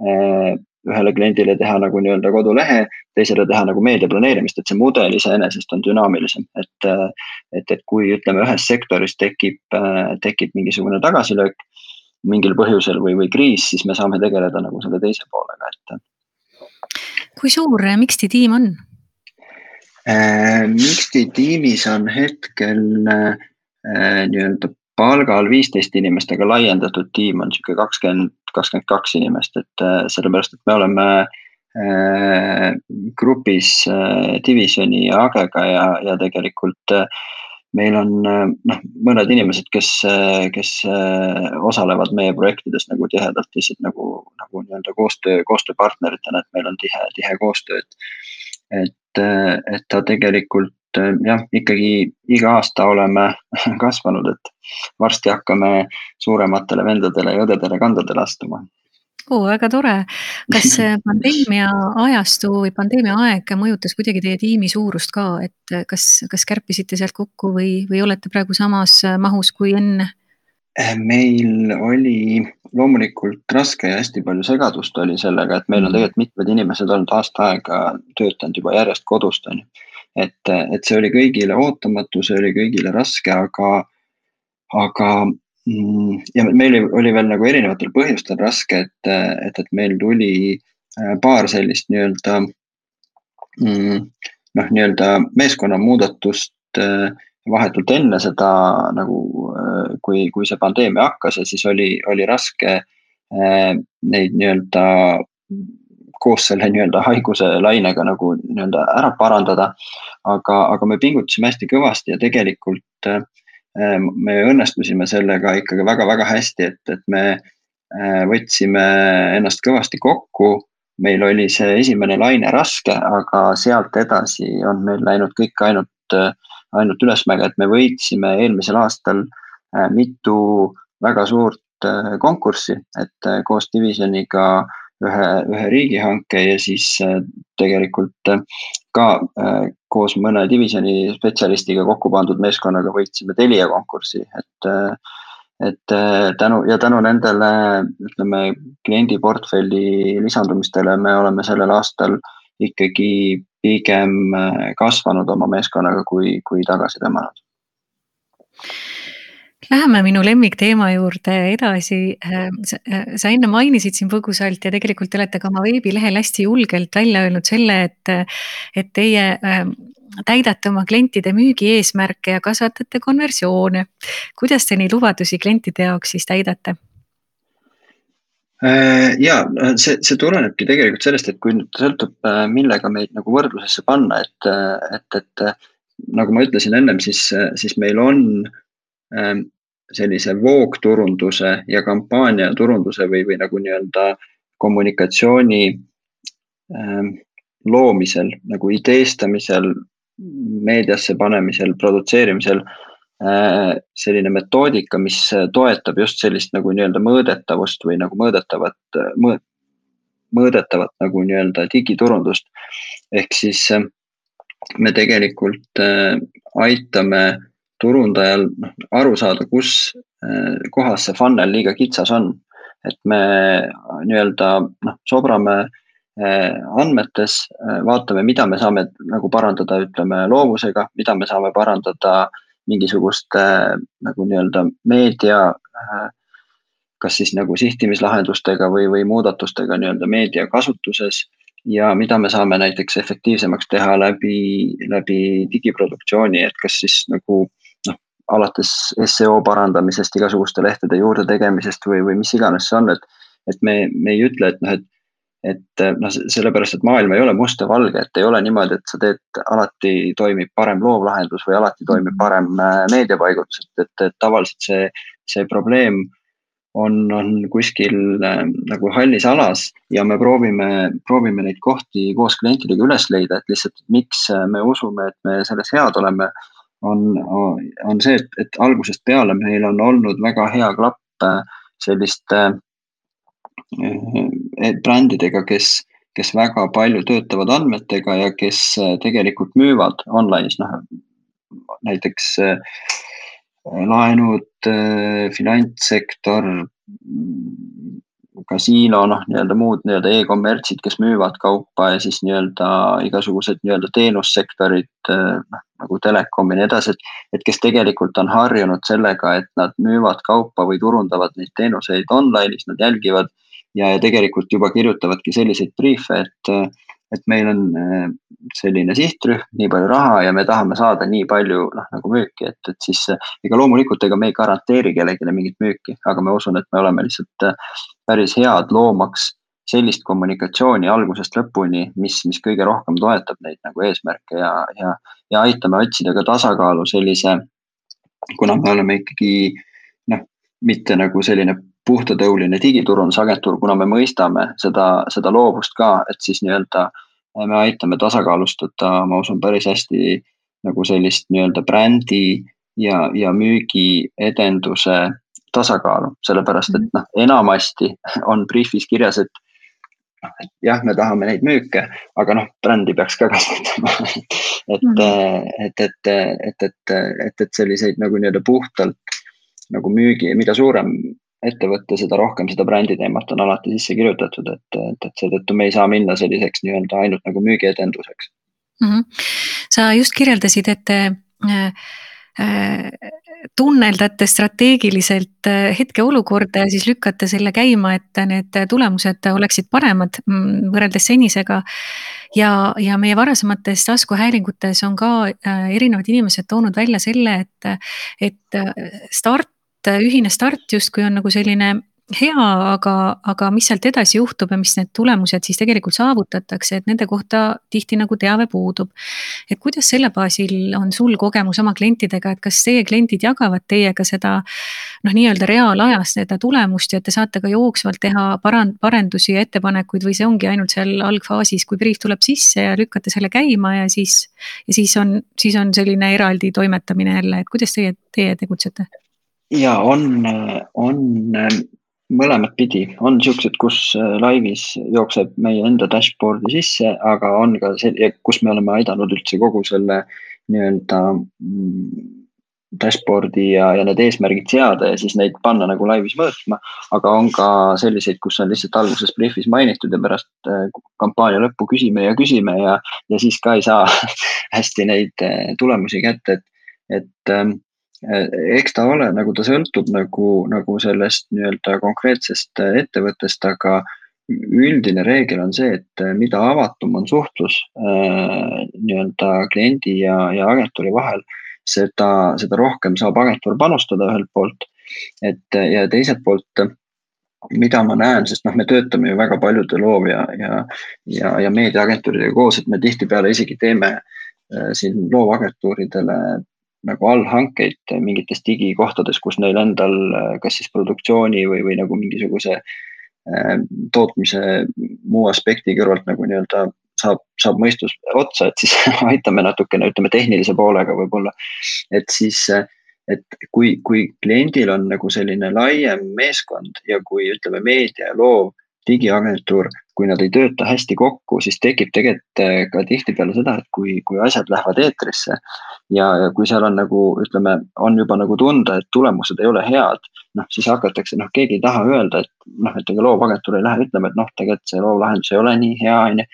ühele kliendile teha nagu nii-öelda kodulehe, teisele teha nagu meedia planeerimist, et see mudel iseenesest on dünaamilisem, et. et, et kui ütleme, ühes sektoris tekib, tekib mingisugune tagasilöök mingil põhjusel või, või kriis, siis me saame tegeleda nagu selle teise poolega, et. kui suur Mixti tiim on äh,? Mixti tiimis on hetkel äh, nii-öelda palgal viisteist inimest, aga laiendatud tiim on sihuke kakskümmend, kakskümmend kaks inimest, et äh, sellepärast, et me oleme äh, grupis äh, Divisioni ja Agega ja, ja tegelikult äh, meil on äh, noh, mõned inimesed, kes, äh, kes osalevad meie projektides nagu tihedalt lihtsalt nagu, nagu nii-öelda koostöö, koostööpartneritena, et meil on tihe, tihe koostöö, et. et, et ta tegelikult jah, ikkagi iga aasta oleme kasvanud, et varsti hakkame suurematele vendadele ja õdedele-kandadele astuma oo, väga tore. kas pandeemia ajastu või pandeemia aeg mõjutas kuidagi teie tiimi suurust ka, et kas, kas kärpisite sealt kokku või, või olete praegu samas mahus kui enne? meil oli loomulikult raske ja hästi palju segadust oli sellega, et meil on tegelikult mitmed inimesed olnud aasta aega töötanud juba järjest kodust, on ju. Et, et see oli kõigile ootamatu, see oli kõigile raske, aga, aga Mm, ja meil oli veel nagu erinevatel põhjustel raske, et, et, et meil tuli äh, paar sellist nii-öelda mm, noh, nii-öelda meeskonna muudatust äh, vahetult enne seda nagu, äh, kui, kui see pandeemia hakkas ja siis oli, oli raske neid nii-öelda koos selle nii-öelda haiguse lainega nagu nii-öelda ära parandada. aga, aga me pingutasime hästi kõvasti ja tegelikult äh, me õnnestusime sellega ikkagi väga-väga hästi, et, et me äh, võtsime ennast kõvasti kokku. meil oli see esimene laine raske, aga sealt edasi on meil läinud kõik ainult, ainult ülesmäge, et me võitsime eelmisel aastal äh, mitu väga suurt äh, konkurssi, et koos Divisioniga ühe, ühe riigihanke ja siis tegelikult ka koos mõne divisjoni spetsialistiga kokku pandud meeskonnaga võitsime Telia konkursi, et. et tänu ja tänu nendele, ütleme kliendi portfelli lisandumistele me oleme sellel aastal ikkagi pigem kasvanud oma meeskonnaga, kui, kui tagasi tõmmanud Läheme minu lemmikteema juurde edasi. Äh, sa, äh, sa enne mainisid siin põgusalt ja tegelikult te olete ka oma veebilehel hästi julgelt välja öelnud selle, et, et teie ähm, täidate oma klientide müügieesmärke ja kasvatate konversioone. kuidas te neid lubadusi klientide jaoks siis täidate? Äh, ja see, see tulenebki tegelikult sellest, et kui nüüd sõltub, millega meid nagu võrdlusesse panna, et, et, et nagu ma ütlesin ennem, siis, siis meil on ähm, sellise voogturunduse ja kampaaniaturunduse või, või nagu nii-öelda kommunikatsiooni ähm, loomisel, nagu ideestamisel, meediasse panemisel, produtseerimisel äh, selline metoodika, mis toetab just sellist nagu nii-öelda mõõdetavust või nagu mõõdetavat mõõt, mõõdetavat nagu nii-öelda digiturundust. ehk siis äh, me tegelikult äh, aitame turundajal noh, aru saada, kus äh, kohas see funnel liiga kitsas on. et me nii-öelda noh, sobrame äh, andmetes, äh, vaatame, mida me saame nagu parandada, ütleme loovusega, mida me saame parandada mingisuguste nagu nii-öelda meedia kas siis nagu sihtimislahendustega või, või muudatustega nii-öelda meedia kasutuses ja mida me saame näiteks efektiivsemaks teha läbi, läbi digiproduktsiooni, et kas siis nagu alates seo parandamisest, igasuguste lehtede juurde tegemisest või, või mis iganes see on, et. et me, me ei ütle, et noh, et, et noh, sellepärast, et maailm ei ole must ja valge, et ei ole niimoodi, et sa teed, alati toimib parem loovlahendus või alati toimib parem äh, meediapaigutus, et, et, et tavaliselt see, see probleem on, on kuskil äh, nagu hallis alas ja me proovime, proovime neid kohti koos klientidega üles leida, et lihtsalt miks me usume, et me selles head oleme on, on see, et, et algusest peale meil on olnud väga hea klapp äh, selliste äh, brändidega, kes, kes väga palju töötavad andmetega ja kes äh, tegelikult müüvad online'is, noh näiteks laenud, finantssektor, kasiino, noh, nii-öelda muud nii-öelda e-kommertsid, kes müüvad kaupa ja siis nii-öelda igasugused nii-öelda teenussektorid, noh nagu telekom ja nii edasi, et, et kes tegelikult on harjunud sellega, et nad müüvad kaupa või turundavad neid teenuseid online'is, nad jälgivad ja, ja tegelikult juba kirjutavadki selliseid briife, et, et meil on äh, selline sihtrühm, nii palju raha ja me tahame saada nii palju noh, nagu müüki, et, et siis ega loomulikult, ega me ei garanteeri kellelegi mingit müüki, aga ma usun, et me oleme lihtsalt äh, päris head loomaks sellist kommunikatsiooni algusest lõpuni, mis, mis kõige rohkem toetab neid nagu eesmärke ja, ja, ja aitame otsida ka tasakaalu sellise, kuna me oleme ikkagi noh, mitte nagu selline puhtatõuline digiturundusagentuur, kuna me mõistame seda, seda loovust ka, et siis nii-öelda me aitame tasakaalustada, ma usun, päris hästi nagu sellist nii-öelda brändi ja, ja müügiedenduse tasakaalu, sellepärast et noh, enamasti on briifis kirjas, et et jah, me tahame neid müüke, aga noh, brändi peaks ka kasvatama et mm, -hmm. et, et, et, et, et, et selliseid nagu nii-öelda puhtalt nagu müügi, mida suurem ettevõte, seda rohkem seda brändi teemat on alati sisse kirjutatud, et, et, et seetõttu me ei saa minna selliseks nii-öelda ainult nagu müügiedenduseks mm. -hmm. sa just kirjeldasid, et äh, äh, tunneldate strateegiliselt äh, hetkeolukorda ja siis lükkate selle käima, et need tulemused oleksid paremad mm, võrreldes senisega. ja, ja meie varasemates taskuhäälingutes on ka äh, erinevad inimesed toonud välja selle, et, et äh, start, ühine start justkui on nagu selline hea, aga, aga mis sealt edasi juhtub ja mis need tulemused siis tegelikult saavutatakse, et nende kohta tihti nagu teave puudub. et kuidas selle baasil on sul kogemus oma klientidega, et kas teie kliendid jagavad teiega seda noh, nii-öelda reaalajas seda tulemust ja te saate ka jooksvalt teha parand-, parendusi ja ettepanekuid või see ongi ainult seal algfaasis, kui briif tuleb sisse ja lükkate selle käima ja siis, ja siis on, siis on selline eraldi toimetamine jälle, et kuidas teie, teie tegutsete? Ja on, on mõlemat pidi, on siuksed, kus äh, laivis jookseb meie enda dashboard'i sisse, aga on ka see, kus me oleme aidanud üldse kogu selle nii-öelda mm, dashboard'i ja, ja need eesmärgid seada ja siis neid panna nagu laivis mõõtma. aga on ka selliseid, kus on lihtsalt alguses brief'is mainitud ja pärast äh, kampaania lõppu küsime ja küsime ja, ja siis ka ei saa hästi neid äh, tulemusi kätte, et, et ähm, eks ta ole, nagu ta sõltub nagu, nagu sellest nii-öelda konkreetsest ettevõttest, aga üldine reegel on see, et mida avatum on suhtlus nii-öelda kliendi ja, ja agentuuri vahel, seda, seda rohkem saab agentuur panustada ühelt poolt. et ja teiselt poolt, mida ma näen, sest noh, me töötame ju väga paljude loov- ja, ja, ja, ja meediaagentuuridega koos, et me tihtipeale isegi teeme siin loovagentuuridele nagu allhankeid mingites digikohtades, kus neil endal äh, kas siis produktsiooni või, või nagu mingisuguse äh, tootmise muu aspekti kõrvalt nagu nii-öelda saab, saab mõistus otsa, et siis aitame natukene, ütleme tehnilise poolega võib-olla. et siis, et kui, kui kliendil on nagu selline laiem meeskond ja kui ütleme, meedia ja loov digiagentuur kui nad ei tööta hästi kokku, siis tekib tegelikult äh, ka tihtipeale seda, et kui, kui asjad lähevad eetrisse. ja, ja kui seal on nagu ütleme, on juba nagu tunda, et tulemused ei ole head, noh siis hakatakse, noh keegi ei taha öelda, et noh, et ega loovagentuur ei lähe ütlema, et noh, tegelikult see loovlahendus ei ole nii hea, on ju.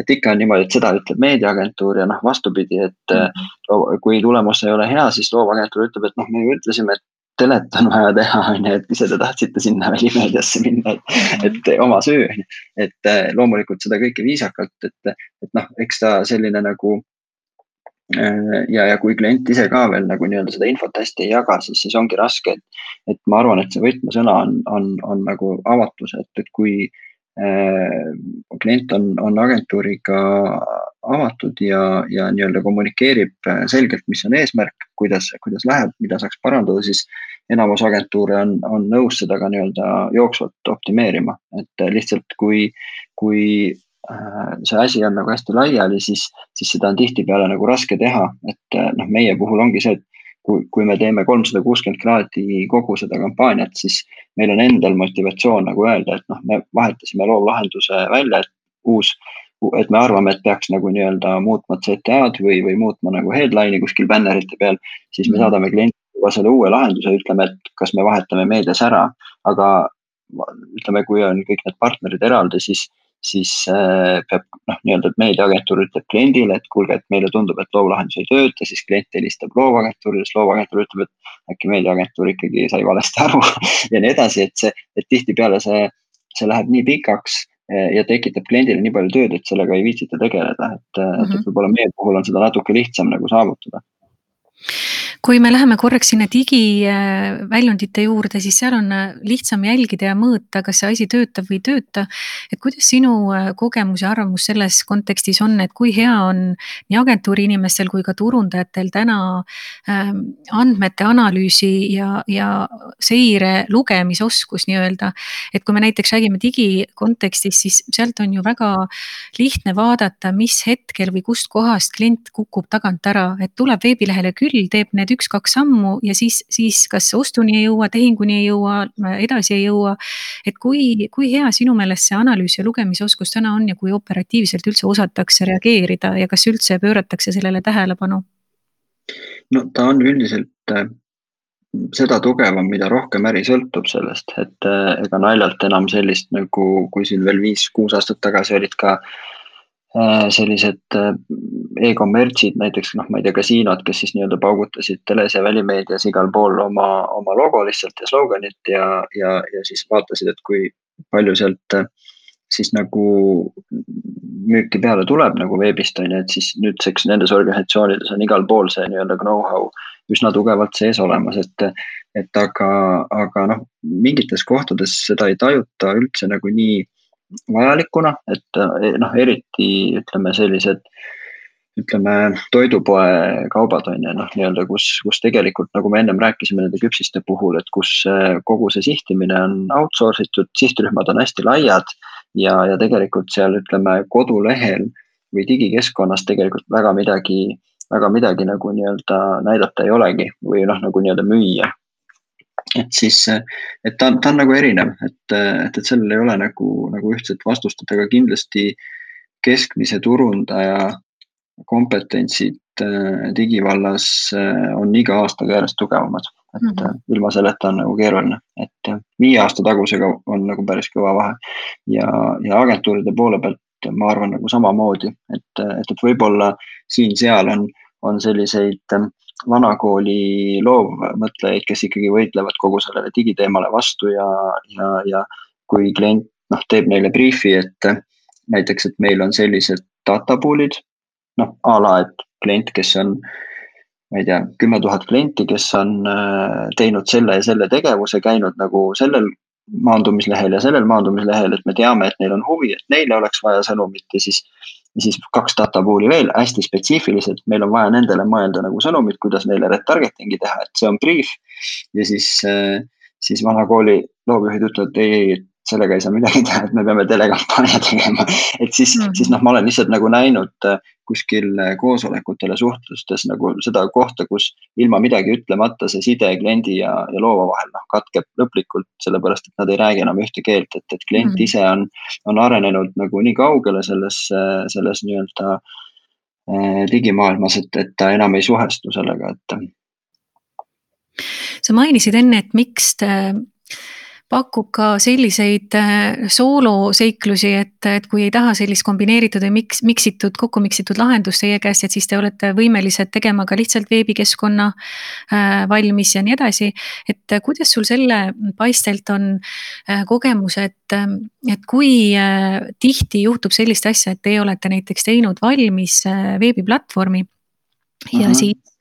et ikka on niimoodi, et seda ütleb meediaagentuur ja noh, vastupidi, et mm -hmm. kui tulemus ei ole hea, siis loovagentuur ütleb, et noh, me ju ütlesime, et telet on vaja teha, on ju, et ise te tahtsite sinna välimeediasse minna, et, et oma süü, on ju. et äh, loomulikult seda kõike viisakalt, et, et noh, eks ta selline nagu äh, ja, ja kui klient ise ka veel nagu nii-öelda seda infot hästi ei jaga, siis, siis ongi raske, et, et ma arvan, et see võtmesõna on, on, on nagu avatus, et, et kui klient on, on agentuuriga avatud ja, ja nii-öelda kommunikeerib äh, selgelt, mis on eesmärk, kuidas, kuidas läheb, mida saaks parandada, siis enamus agentuure on, on nõus seda ka nii-öelda jooksvalt optimeerima, et lihtsalt kui, kui äh, see asi on nagu hästi laiali, siis, siis seda on tihtipeale nagu raske teha, et noh, meie puhul ongi see, et kui, kui me teeme kolmsada kuuskümmend kraadi kogu seda kampaaniat, siis meil on endal motivatsioon nagu öelda, et noh, me vahetasime loovlahenduse välja, et uus et me arvame, et peaks nagu nii-öelda muutma CTA-d või, või muutma nagu headline'i kuskil bännerite peal, siis me mhm. saadame kliendile selle uue lahenduse, ütleme, et kas me vahetame meedias ära, aga ütleme, kui on kõik need partnerid eraldi, siis, siis äh, peab noh, nii-öelda, meediaagentuur ütleb kliendile, et kuulge, et meile tundub, et loovlahendus ei tööta, siis klient helistab loovagentuurile, siis loovagentuur ütleb, et äkki meediaagentuur ikkagi sai valesti aru ja nii edasi, et see, et tihtipeale see, see läheb nii pikaks Eh, ja tekitab kliendile nii palju tööd, et sellega ei viitsita tegeleda, et mm, -hmm. et mhm. võib-olla meie puhul on seda natuke lihtsam nagu saavutada kui me läheme korraks sinna digiväljundite juurde, siis seal on äh, lihtsam jälgida ja mõõta, kas see asi töötab või ei tööta. et kuidas sinu äh, kogemus ja arvamus selles kontekstis on, et kui hea on nii agentuuri inimestel kui ka turundajatel täna andmete analüüsi ja, ja seire lugemisoskus nii-öelda. et kui me näiteks räägime digi kontekstis, siis sealt on ju väga lihtne vaadata, mis hetkel või kustkohast klient kukub tagant ära, et tuleb veebilehele küll, teeb need need üks-kaks sammu ja siis, siis kas ostuni ei jõua, tehinguni ei jõua, edasi ei jõua. et kui, kui hea sinu meelest see analüüs ja lugemisoskus täna on ja kui operatiivselt üldse osatakse reageerida ja kas üldse pööratakse sellele tähelepanu? no ta on üldiselt äh, seda tugevam, mida rohkem äri sõltub sellest, et äh, ega naljalt enam sellist nagu, kui siin veel viis-kuus aastat tagasi olid ka Äh, sellised äh, e-kommertsid, näiteks noh, ma ei tea, kasiinod, kes siis nii-öelda paugutasid teles ja välimeedias igal pool oma, oma logo lihtsalt ja sloganit ja, ja, ja siis vaatasid, et kui palju sealt äh, siis nagu müüki peale tuleb nagu veebist on ju, et siis nüüdseks nendes organisatsioonides on igal pool see nii-öelda know-how üsna tugevalt sees olemas, et. et aga, aga noh, mingites kohtades seda ei tajuta üldse nagu nii vajalikuna, et eh, noh, eriti ütleme sellised ütleme, toidupoe kaubad on ju noh, nii-öelda, kus, kus tegelikult nagu me ennem rääkisime nende küpsiste puhul, et kus kogu see sihtimine on outsource itud, sihtrühmad on hästi laiad. ja, ja tegelikult seal ütleme kodulehel või digikeskkonnas tegelikult väga midagi, väga midagi nagu nii-öelda näidata ei olegi või noh, nagu nii-öelda müüa et siis, et ta ta on nagu erinev, et, et, et sellel ei ole nagu, nagu ühtset vastust, aga kindlasti keskmise turundaja kompetentsid äh, digivallas äh, on iga aastaga järjest tugevamad. et mm -hmm. ilma selleta on nagu keeruline, et viie aasta tagusega on nagu päris kõva vahe. ja, ja agentuuride poole pealt ma arvan nagu samamoodi, et, et, et võib-olla siin-seal on on selliseid vanakooli loovmõtlejaid, kes ikkagi võitlevad kogu sellele digiteemale vastu ja, ja, ja kui klient noh, teeb neile briifi, et näiteks, et meil on sellised data pool'id, noh a la, et klient, kes on ma ei tea, kümme tuhat klienti, kes on äh, teinud selle ja selle tegevuse, käinud nagu sellel maandumislehel ja sellel maandumislehel, et me teame, et neil on huvi, et neile oleks vaja sõnumit ja siis ja siis kaks data pool'i veel hästi spetsiifilised, meil on vaja nendele mõelda nagu sõnumit, kuidas neile retargeting'i teha, et see on briif. ja siis, äh, siis vana kooli loovjuhid ütlevad ei, ei, et sellega ei saa midagi teha, et me peame telekampaania tegema. et siis mm, siis noh, ma olen lihtsalt nagu näinud äh, kuskil äh, koosolekutel ja suhtlustes nagu seda kohta, kus ilma midagi ütlemata see side kliendi ja, ja loova vahel noh katkeb lõplikult, sellepärast et nad ei räägi enam ühte keelt, et, et klient mm -hmm. ise on, on arenenud nagu nii kaugele selles, selles nii-öelda äh, digimaailmas, et, et ta enam ei suhestu sellega, et. sa mainisid enne, et miks te pakub ka selliseid äh, sooloseiklusi, et, et kui ei taha sellist kombineeritud või miks, miksitud, kokku miksitud lahendust teie käest, et siis te olete võimelised tegema ka lihtsalt veebikeskkonna äh, valmis ja nii edasi. et äh, kuidas sul selle paistelt on kogemus, et, et kui tihti juhtub sellist asja, et teie olete näiteks teinud valmis veebiplatvormi ja mm -hmm. siis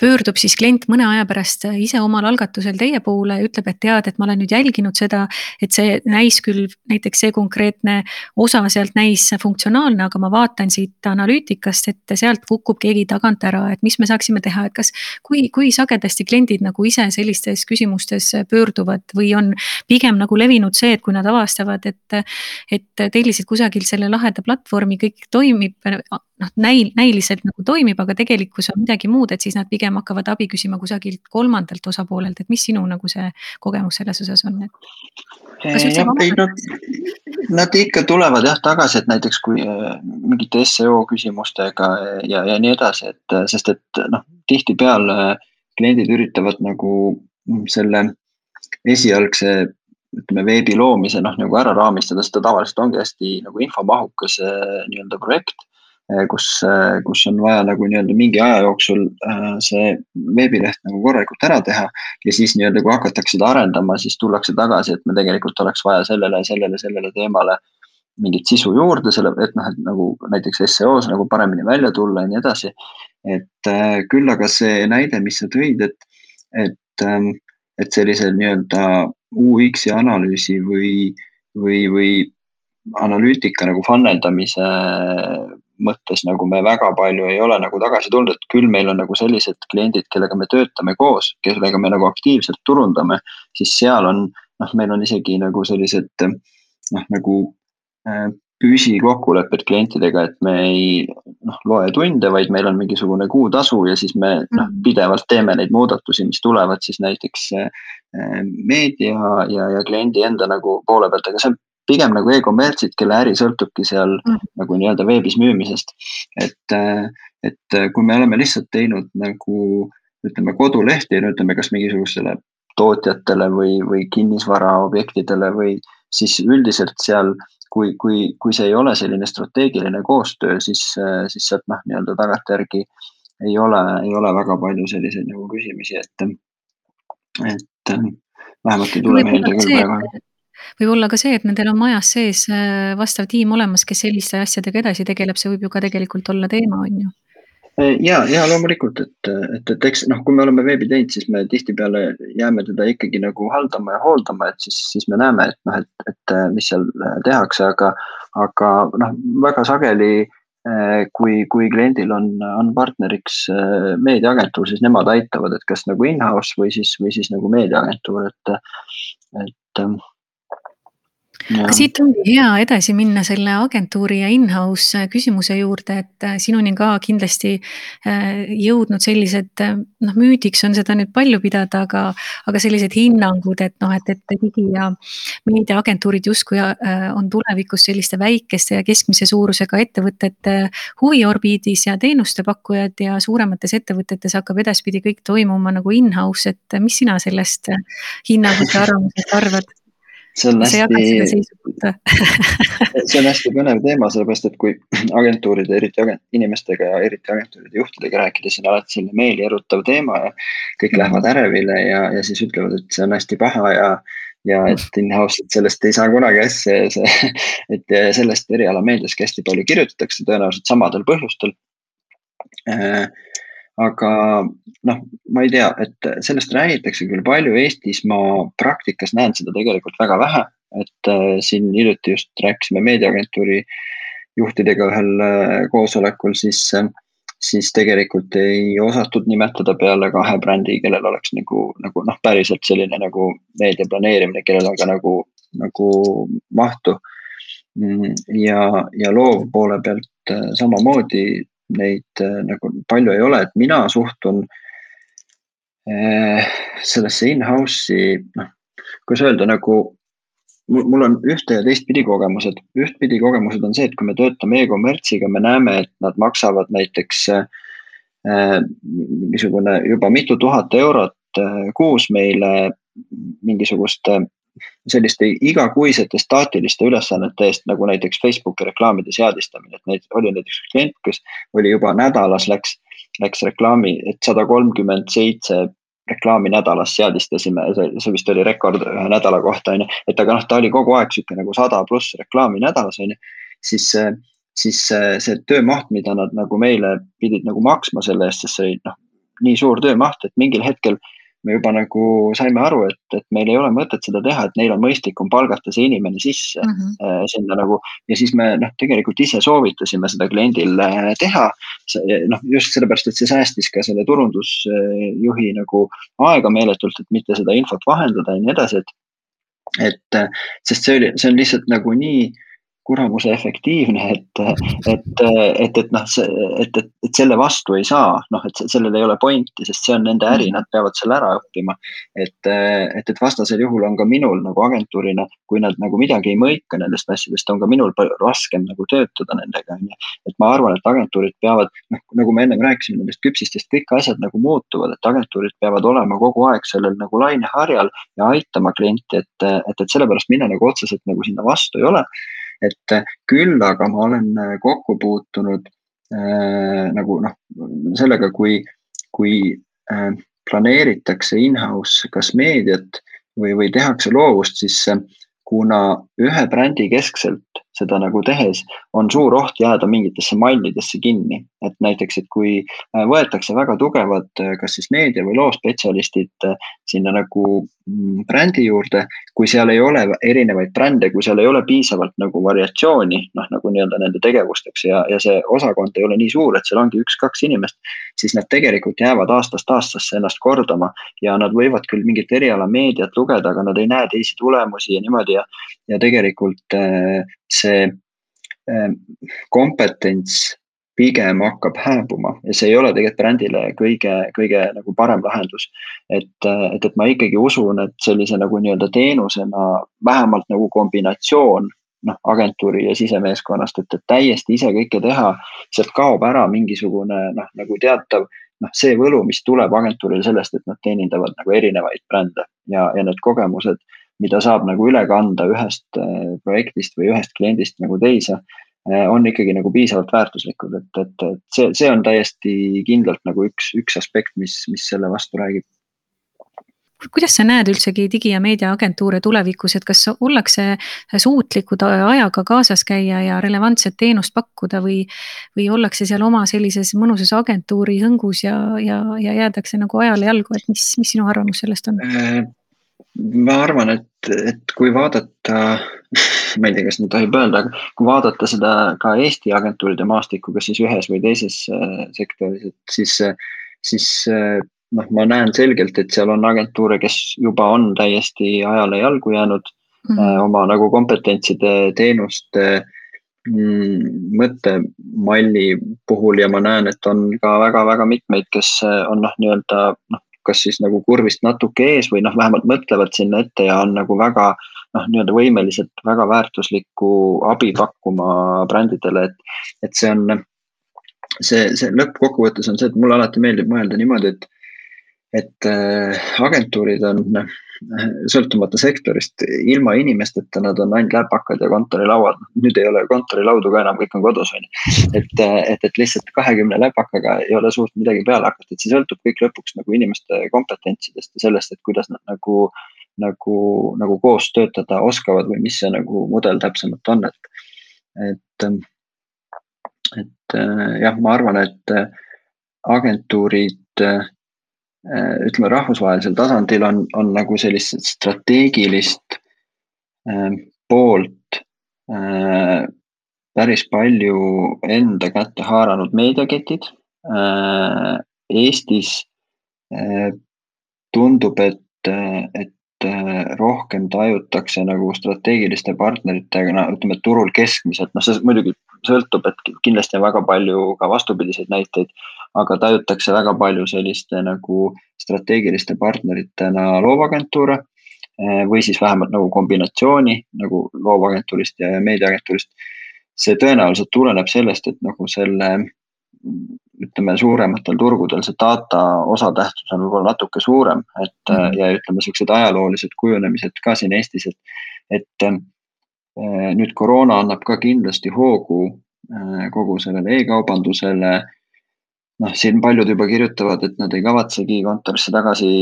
pöördub siis klient mõne aja pärast ise omal algatusel teie poole ja ütleb, et tead, et ma olen nüüd jälginud seda, et see näis küll, näiteks see konkreetne osa sealt näis funktsionaalne, aga ma vaatan siit analüütikast, et sealt kukub keegi tagant ära, et mis me saaksime teha, et kas, kui, kui sagedasti kliendid nagu ise sellistes küsimustes pöörduvad või on pigem nagu levinud see, et kui nad avastavad, et, et tellisid kusagilt selle laheda platvormi, kõik toimib, noh, näil-, näiliselt nagu toimib, aga tegelikkus on midagi muud, et siis nad pigem hakkavad abi küsima kusagilt kolmandalt osapoolelt, et mis sinu nagu see kogemus selles osas on, et? jah, ei nad, nad ikka tulevad jah tagasi, et näiteks kui äh, mingite seo küsimustega ja, ja nii edasi, et sest et noh, tihtipeale kliendid üritavad nagu selle esialgse ütleme veebi loomise noh, nagu ära raamistada, sest ta tavaliselt ongi hästi nagu infomahukas nii-öelda projekt Eh, kus, eh, kus on vaja nagu nii-öelda mingi aja jooksul eh, see veebileht nagu korralikult ära teha. ja siis nii-öelda, kui hakatakse seda arendama, siis tullakse tagasi, et me tegelikult oleks vaja sellele, sellele, sellele teemale mingit sisu juurde, selle, et noh, et nagu näiteks seo-s nagu paremini välja tulla ja nii edasi. et küll aga see näide, mis sa tõid, et, et, ähm, et sellise nii-öelda UX-i analüüsi või, või, või analüütika nagu funneldamise mõttes nagu me väga palju ei ole nagu tagasi tulnud, et küll meil on nagu sellised kliendid, kellega me töötame koos, kellega me nagu aktiivselt turundame, siis seal on noh, meil on isegi nagu sellised noh, nagu äh, püsikokkulepped klientidega, et me ei noh, loe tunde, vaid meil on mingisugune kuutasu ja siis me noh, mm. pidevalt teeme neid muudatusi, mis tulevad siis näiteks äh, meedia ja, ja kliendi enda nagu poole pealt, aga see on pigem nagu e-kommertsid, kelle äri sõltubki seal mm. nagu nii-öelda veebis müümisest. et, et kui me oleme lihtsalt teinud nagu ütleme kodulehti, no ütleme, kas mingisugustele tootjatele või, või kinnisvaraobjektidele või siis üldiselt seal, kui, kui, kui see ei ole selline strateegiline koostöö, siis, siis sealt noh, nii-öelda tagantjärgi ei ole, ei ole väga palju selliseid nagu küsimisi, et, et vähemalt ei tule meelde küll praegu võib olla ka see, et nendel on majas sees äh, vastav tiim olemas, kes selliste asjadega edasi tegeleb, see võib ju ka tegelikult olla teema, on ju. Ja, ja loomulikult, et, et, et eks noh, kui me oleme veebi teinud, siis me tihtipeale jääme teda ikkagi nagu haldama ja hooldama, et siis, siis me näeme, et noh, et, et mis seal tehakse, aga, aga noh, väga sageli äh, kui, kui kliendil on, on partneriks äh, meediaagentuur, siis nemad aitavad, et kas nagu in-house või siis, või siis nagu meediaagentuur, et, et aga siit ongi hea edasi minna selle agentuuri ja in-house äh, küsimuse juurde, et äh, sinuni ka kindlasti äh, jõudnud sellised, noh, müüdiks on seda nüüd palju pidada, aga, aga sellised hinnangud, et noh, et, et digi- ja meediaagentuurid justkui on tulevikus selliste väikeste ja keskmise suurusega ettevõtete huviorbiidis ja teenustepakkujad ja suuremates ettevõtetes hakkab edaspidi kõik toimuma nagu in-house, et mis sina sellest hinnangust ja arvamusest arvad? See on hästi, see on hästi põnev teema, sellepärast et kui agentuuride, eriti agent, inimestega ja eriti agentuuride juhtidega rääkida, siis on alati selline meelierutav teema ja kõik mm. lähevad ärevile ja, ja siis ütlevad, et see on hästi paha ja ja et in-house, et sellest ei saa kunagi asja ja see, et sellest erialameediaski hästi palju kirjutatakse tõenäoliselt samadel põhjustel äh, aga noh, ma ei tea, et sellest räägitakse küll palju Eestis, ma praktikas näen seda tegelikult väga vähe, et äh, siin hiljuti just rääkisime meediaagentuuri juhtidega ühel äh, koosolekul, siis äh, siis tegelikult ei osatud nimetada peale kahe brändi, kellel oleks nagu, nagu noh, päriselt selline nagu meedia planeerimine, kellel on ka nagu, nagu mahtu. Mm, ja, ja loovpoole pealt äh, samamoodi neid äh, nagu palju ei ole, et mina suhtun äh, sellesse in-house'i, noh, kuidas öelda, nagu mul on ühte ja teistpidi kogemused. ühtpidi kogemused on see, et kui me töötame e-kommertsiga, me näeme, et nad maksavad näiteks äh, mingisugune juba mitu tuhat eurot kuus meile mingisuguste selliste igakuisete staatiliste ülesannete eest, nagu näiteks Facebooki reklaamide seadistamine, et neid oli näiteks klient, kes oli juba nädalas läks, läks reklaami, et sada kolmkümmend seitse reklaami nädalas seadistasime, see, vist oli rekord ühe nädala kohta, on ju. et aga noh, ta oli kogu aeg sihuke nagu sada pluss reklaami nädalas, on ju. siis, siis see töömaht, mida nad nagu meile pidid nagu maksma selle eest, sest see oli noh, nii suur töömaht, et mingil hetkel me juba nagu saime aru, et, et meil ei ole mõtet seda teha, et neil on mõistlikum palgata see inimene sisse mm -hmm. sinna nagu. ja siis me noh, tegelikult ise soovitasime seda kliendil äh, teha. noh, just sellepärast, et see säästis ka selle turundusjuhi nagu aega meeletult, et mitte seda infot vahendada ja nii edasi, et. et sest see oli, see on lihtsalt nagu nii kuramuse efektiivne, et, et, et, et noh, see, et, et, et selle vastu ei saa, noh, et sellel ei ole pointi, sest see on nende äri, nad peavad selle ära õppima. et, et, et vastasel juhul on ka minul nagu agentuurina, kui nad nagu midagi ei mõika nendest asjadest, on ka minul raskem nagu töötada nendega, on ju. et ma arvan, et agentuurid peavad, noh, nagu me ennem rääkisime nendest küpsistest, kõik asjad nagu muutuvad, et agentuurid peavad olema kogu aeg sellel nagu laineharjal ja aitama klienti, et, et, et sellepärast mina nagu otseselt nagu sinna vastu ei ole et äh, küll aga ma olen äh, kokku puutunud äh, nagu noh, sellega, kui, kui äh, planeeritakse in-house kas meediat või, või tehakse loovust, siis kuna ühe brändi keskselt seda nagu tehes on suur oht jääda mingitesse mallidesse kinni. et näiteks, et kui äh, võetakse väga tugevad, äh, kas siis meedia või loospetsialistid äh, sinna nagu mm, brändi juurde, kui seal ei ole erinevaid brände, kui seal ei ole piisavalt nagu variatsiooni, noh nagu nii-öelda nende tegevusteks ja, ja see osakond ei ole nii suur, et seal ongi üks-kaks inimest, siis nad tegelikult jäävad aastast aastasse ennast kordama ja nad võivad küll mingit erialameediat lugeda, aga nad ei näe teisi tulemusi ja niimoodi ja, ja tegelikult see ähm, kompetents pigem hakkab hääbuma ja see ei ole tegelikult brändile kõige, kõige nagu parem lahendus. et, et, et ma ikkagi usun, et sellise nagu nii-öelda teenusena vähemalt nagu kombinatsioon noh, agentuuri ja sisemeeskonnast, et, et täiesti ise kõike teha, sealt kaob ära mingisugune noh, nagu teatav noh, see võlu, mis tuleb agentuuril sellest, et nad teenindavad nagu erinevaid brände ja, ja need kogemused mida saab nagu üle kanda ühest äh, projektist või ühest kliendist nagu teise, äh, on ikkagi nagu piisavalt väärtuslikud, et, et, et see, see on täiesti kindlalt nagu üks, üks aspekt, mis, mis selle vastu räägib kuidas sa näed üldsegi digi- ja meediaagentuure tulevikus, et kas ollakse suutlikud ajaga kaasas käia ja relevantset teenust pakkuda või. või ollakse seal oma sellises mõnusas agentuuri hõngus ja, ja, ja jäädakse nagu ajale jalgu, et mis, mis sinu arvamus sellest on? Ma arvan, et, et kui vaadata, ma ei tea, kas nii tohib öelda, aga kui vaadata seda ka Eesti agentuuride maastikku, kas siis ühes või teises äh, sektoris, et siis, siis äh, noh, ma näen selgelt, et seal on agentuure, kes juba on täiesti ajale jalgu jäänud mm -hmm. oma nagu kompetentside, teenuste mm, mõttemalli puhul ja ma näen, et on ka väga-väga mitmeid, kes on noh, nii-öelda noh, kas siis nagu kurvist natuke ees või noh, vähemalt mõtlevad sinna ette ja on nagu väga noh, nii-öelda võimelised väga väärtuslikku abi pakkuma brändidele, et, et see on. see, see lõppkokkuvõttes on see, et mulle alati meeldib mõelda niimoodi, et, et agentuurid on sõltumata sektorist, ilma inimesteta nad on ainult läpakad ja kontorilauad. nüüd ei ole kontorilaudu ka enam, kõik on kodus on ju. et, et, et lihtsalt kahekümne läpakaga ei ole suurt midagi peale hakata, et see sõltub kõik lõpuks nagu inimeste kompetentsidest ja sellest, et kuidas nad nagu, nagu, nagu koos töötada oskavad või mis see nagu mudel täpsemalt on, et, et, et jah, ma arvan, et agentuurid ütleme, rahvusvahelisel tasandil on, on nagu sellist strateegilist äh, poolt äh, päris palju enda kätte haaranud meediaketid äh,. Eestis äh, tundub, et, et äh, rohkem tajutakse nagu strateegiliste partneritega, no ütleme, turul keskmiselt, noh, see muidugi sõltub, et kindlasti on väga palju ka vastupidiseid näiteid aga tajutakse väga palju selliste nagu strateegiliste partneritena loovagentuure eh, või siis vähemalt nagu kombinatsiooni nagu loovagentuurist ja meediaagentuurist. see tõenäoliselt tuleneb sellest, et nagu selle ütleme, suurematel turgudel see data osatähtsus on võib-olla natuke suurem, et mm -hmm. ja ütleme, siuksed ajaloolised kujunemised ka siin Eestis, et, et eh, nüüd koroona annab ka kindlasti hoogu kogu sellele e-kaubandusele noh, siin paljud juba kirjutavad, et nad ei kavatsegi kontorisse tagasi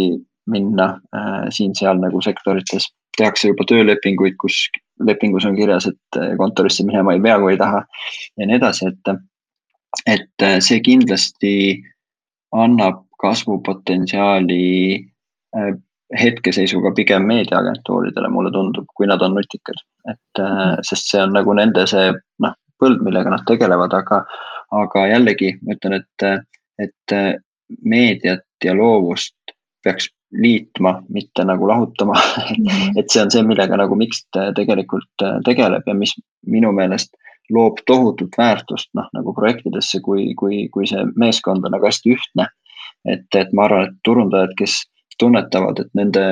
minna äh, siin-seal nagu sektorites. tehakse juba töölepinguid, kus lepingus on kirjas, et äh, kontorisse minema ei pea, kui ei taha ja nii edasi, et, et äh, see kindlasti annab kasvupotentsiaali äh, hetkeseisuga pigem meediaagentuuridele, mulle tundub, kui nad on nutikad. et äh, sest see on nagu nende see noh, põld, millega nad tegelevad, aga, aga jällegi ma ütlen, et, et meediat ja loovust peaks liitma, mitte nagu lahutama. -hmm. et see on see, millega nagu Mixt tegelikult tegeleb ja mis minu meelest loob tohutut väärtust noh, nagu projektidesse, kui, kui, kui see meeskond on nagu hästi ühtne. et, et ma arvan, et turundajad, kes tunnetavad, et nende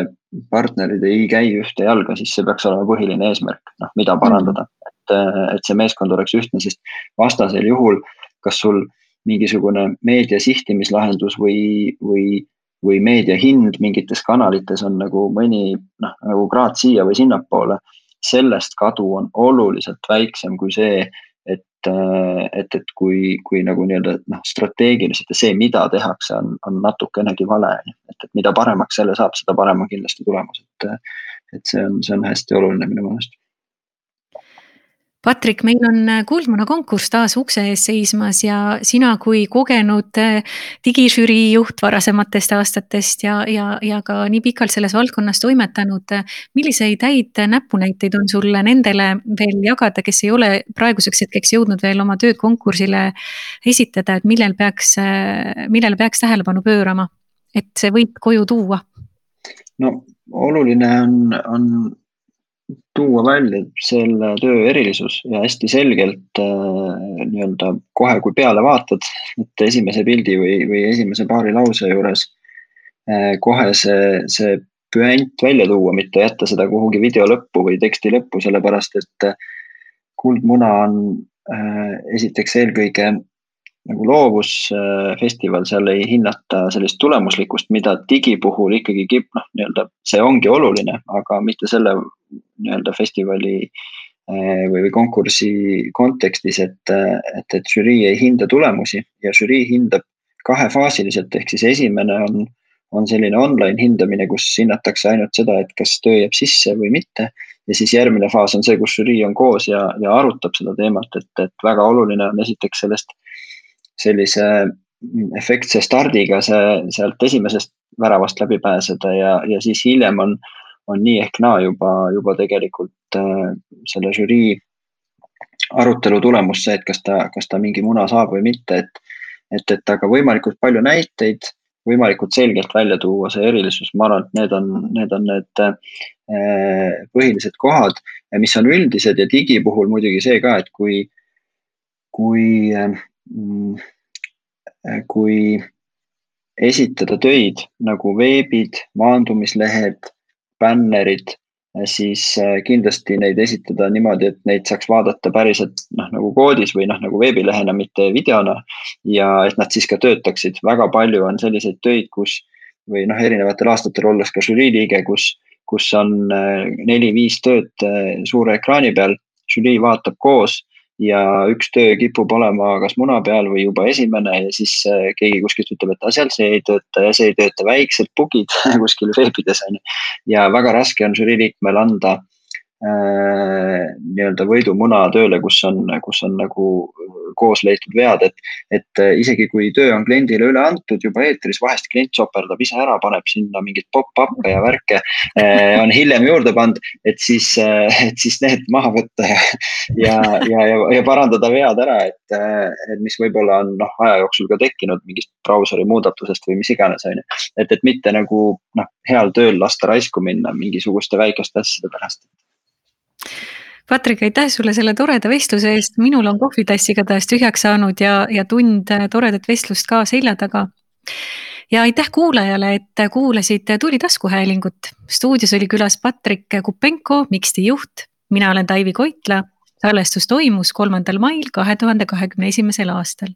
partnerid ei käi ühte jalga, siis see peaks olema põhiline eesmärk, noh, mida parandada et, et see meeskond oleks ühtne, sest vastasel juhul, kas sul mingisugune meedia sihtimislahendus või, või, või meedia hind mingites kanalites on nagu mõni noh, nagu kraad siia või sinnapoole. Sellest kadu on oluliselt väiksem kui see, et, et, et kui, kui nagu nii-öelda noh, strateegiliselt ja see, mida tehakse, on, on natukenegi vale. et, et mida paremaks selle saab, seda parem on kindlasti tulemus, et, et see on, see on hästi oluline minu meelest Patrik, meil on äh, Kuldmuna konkurss taas ukse ees seismas ja sina kui kogenud äh, digižürii juht varasematest aastatest ja, ja, ja ka nii pikalt selles valdkonnas toimetanud. Äh, milliseid häid näpunäiteid on sul nendele veel jagada, kes ei ole praeguseks hetkeks jõudnud veel oma tööd konkursile esitada, et millel peaks, millele peaks tähelepanu pöörama, et see võit koju tuua? no oluline on, on tuua välja selle töö erilisus ja hästi selgelt äh, nii-öelda kohe, kui peale vaatad, et esimese pildi või, või esimese paari lause juures äh, kohe see, see püant välja tuua, mitte jätta seda kuhugi video lõppu või teksti lõppu, sellepärast et äh, Kuldmuna on esiteks eelkõige nagu loovusfestival, seal ei hinnata sellist tulemuslikkust, mida digi puhul ikkagi kip-, noh, nii-öelda see ongi oluline, aga mitte selle nii-öelda festivali eh, või, või konkursi kontekstis, et, et, et žürii ei hinda tulemusi ja žürii hindab kahefaasiliselt, ehk siis esimene on, on selline online hindamine, kus hinnatakse ainult seda, et kas töö jääb sisse või mitte. ja siis järgmine faas on see, kus žürii on koos ja, ja arutab seda teemat, et, et väga oluline on esiteks sellest sellise efektse stardiga see sealt esimesest väravast läbi pääseda ja, ja siis hiljem on, on nii ehk naa juba, juba tegelikult äh, selle žürii arutelu tulemus see, et kas ta, kas ta mingi muna saab või mitte, et, et, et aga võimalikult palju näiteid, võimalikult selgelt välja tuua see erilisus, ma arvan, et need on, need on need äh, põhilised kohad, mis on üldised ja digi puhul muidugi see ka, et kui, kui äh, Mm, kui esitada töid nagu veebid, maandumislehed, bännerid, siis äh, kindlasti neid esitada niimoodi, et neid saaks vaadata päriselt noh, nagu koodis või noh, nagu veebilehena, mitte videona. ja et nad siis ka töötaksid, väga palju on selliseid töid, kus või noh, erinevatel aastatel olles ka žürii liige, kus, kus on neli-viis tööd suure ekraani peal, žürii vaatab koos ja üks töö kipub olema kas muna peal või juba esimene ja siis keegi kuskilt ütleb, et seal see ei tööta ja see ei tööta, väiksed bug'id kuskil veebides on ju. ja väga raske on žürii liikmel anda äh, nii-öelda võidumuna tööle, kus on, kus on nagu koos leitud vead, et, et äh, isegi kui töö on kliendile üle antud juba eetris, vahest klient soperdab ise ära, paneb sinna mingeid pop-up'e ja värke on hiljem juurde pandud, et siis, äh, et siis need maha võtta ja, ja, ja, ja, ja parandada vead ära, et, et mis võib-olla on noh, aja jooksul ka tekkinud mingist brauseri muudatusest või mis iganes, on ju. et, et mitte nagu noh, heal tööl lasta raisku minna mingisuguste väikeste asjade pärast Patrik, aitäh sulle selle toreda vestluse eest, minul on kohvitass igatahes tühjaks saanud ja, ja tund toredat vestlust ka selja taga. ja aitäh kuulajale, et kuulasid Tuli taskuhäälingut. stuudios oli külas Patrik Kupenko, Mixti juht. mina olen Taivi Koitla. salvestus toimus kolmandal mail kahe tuhande kahekümne esimesel aastal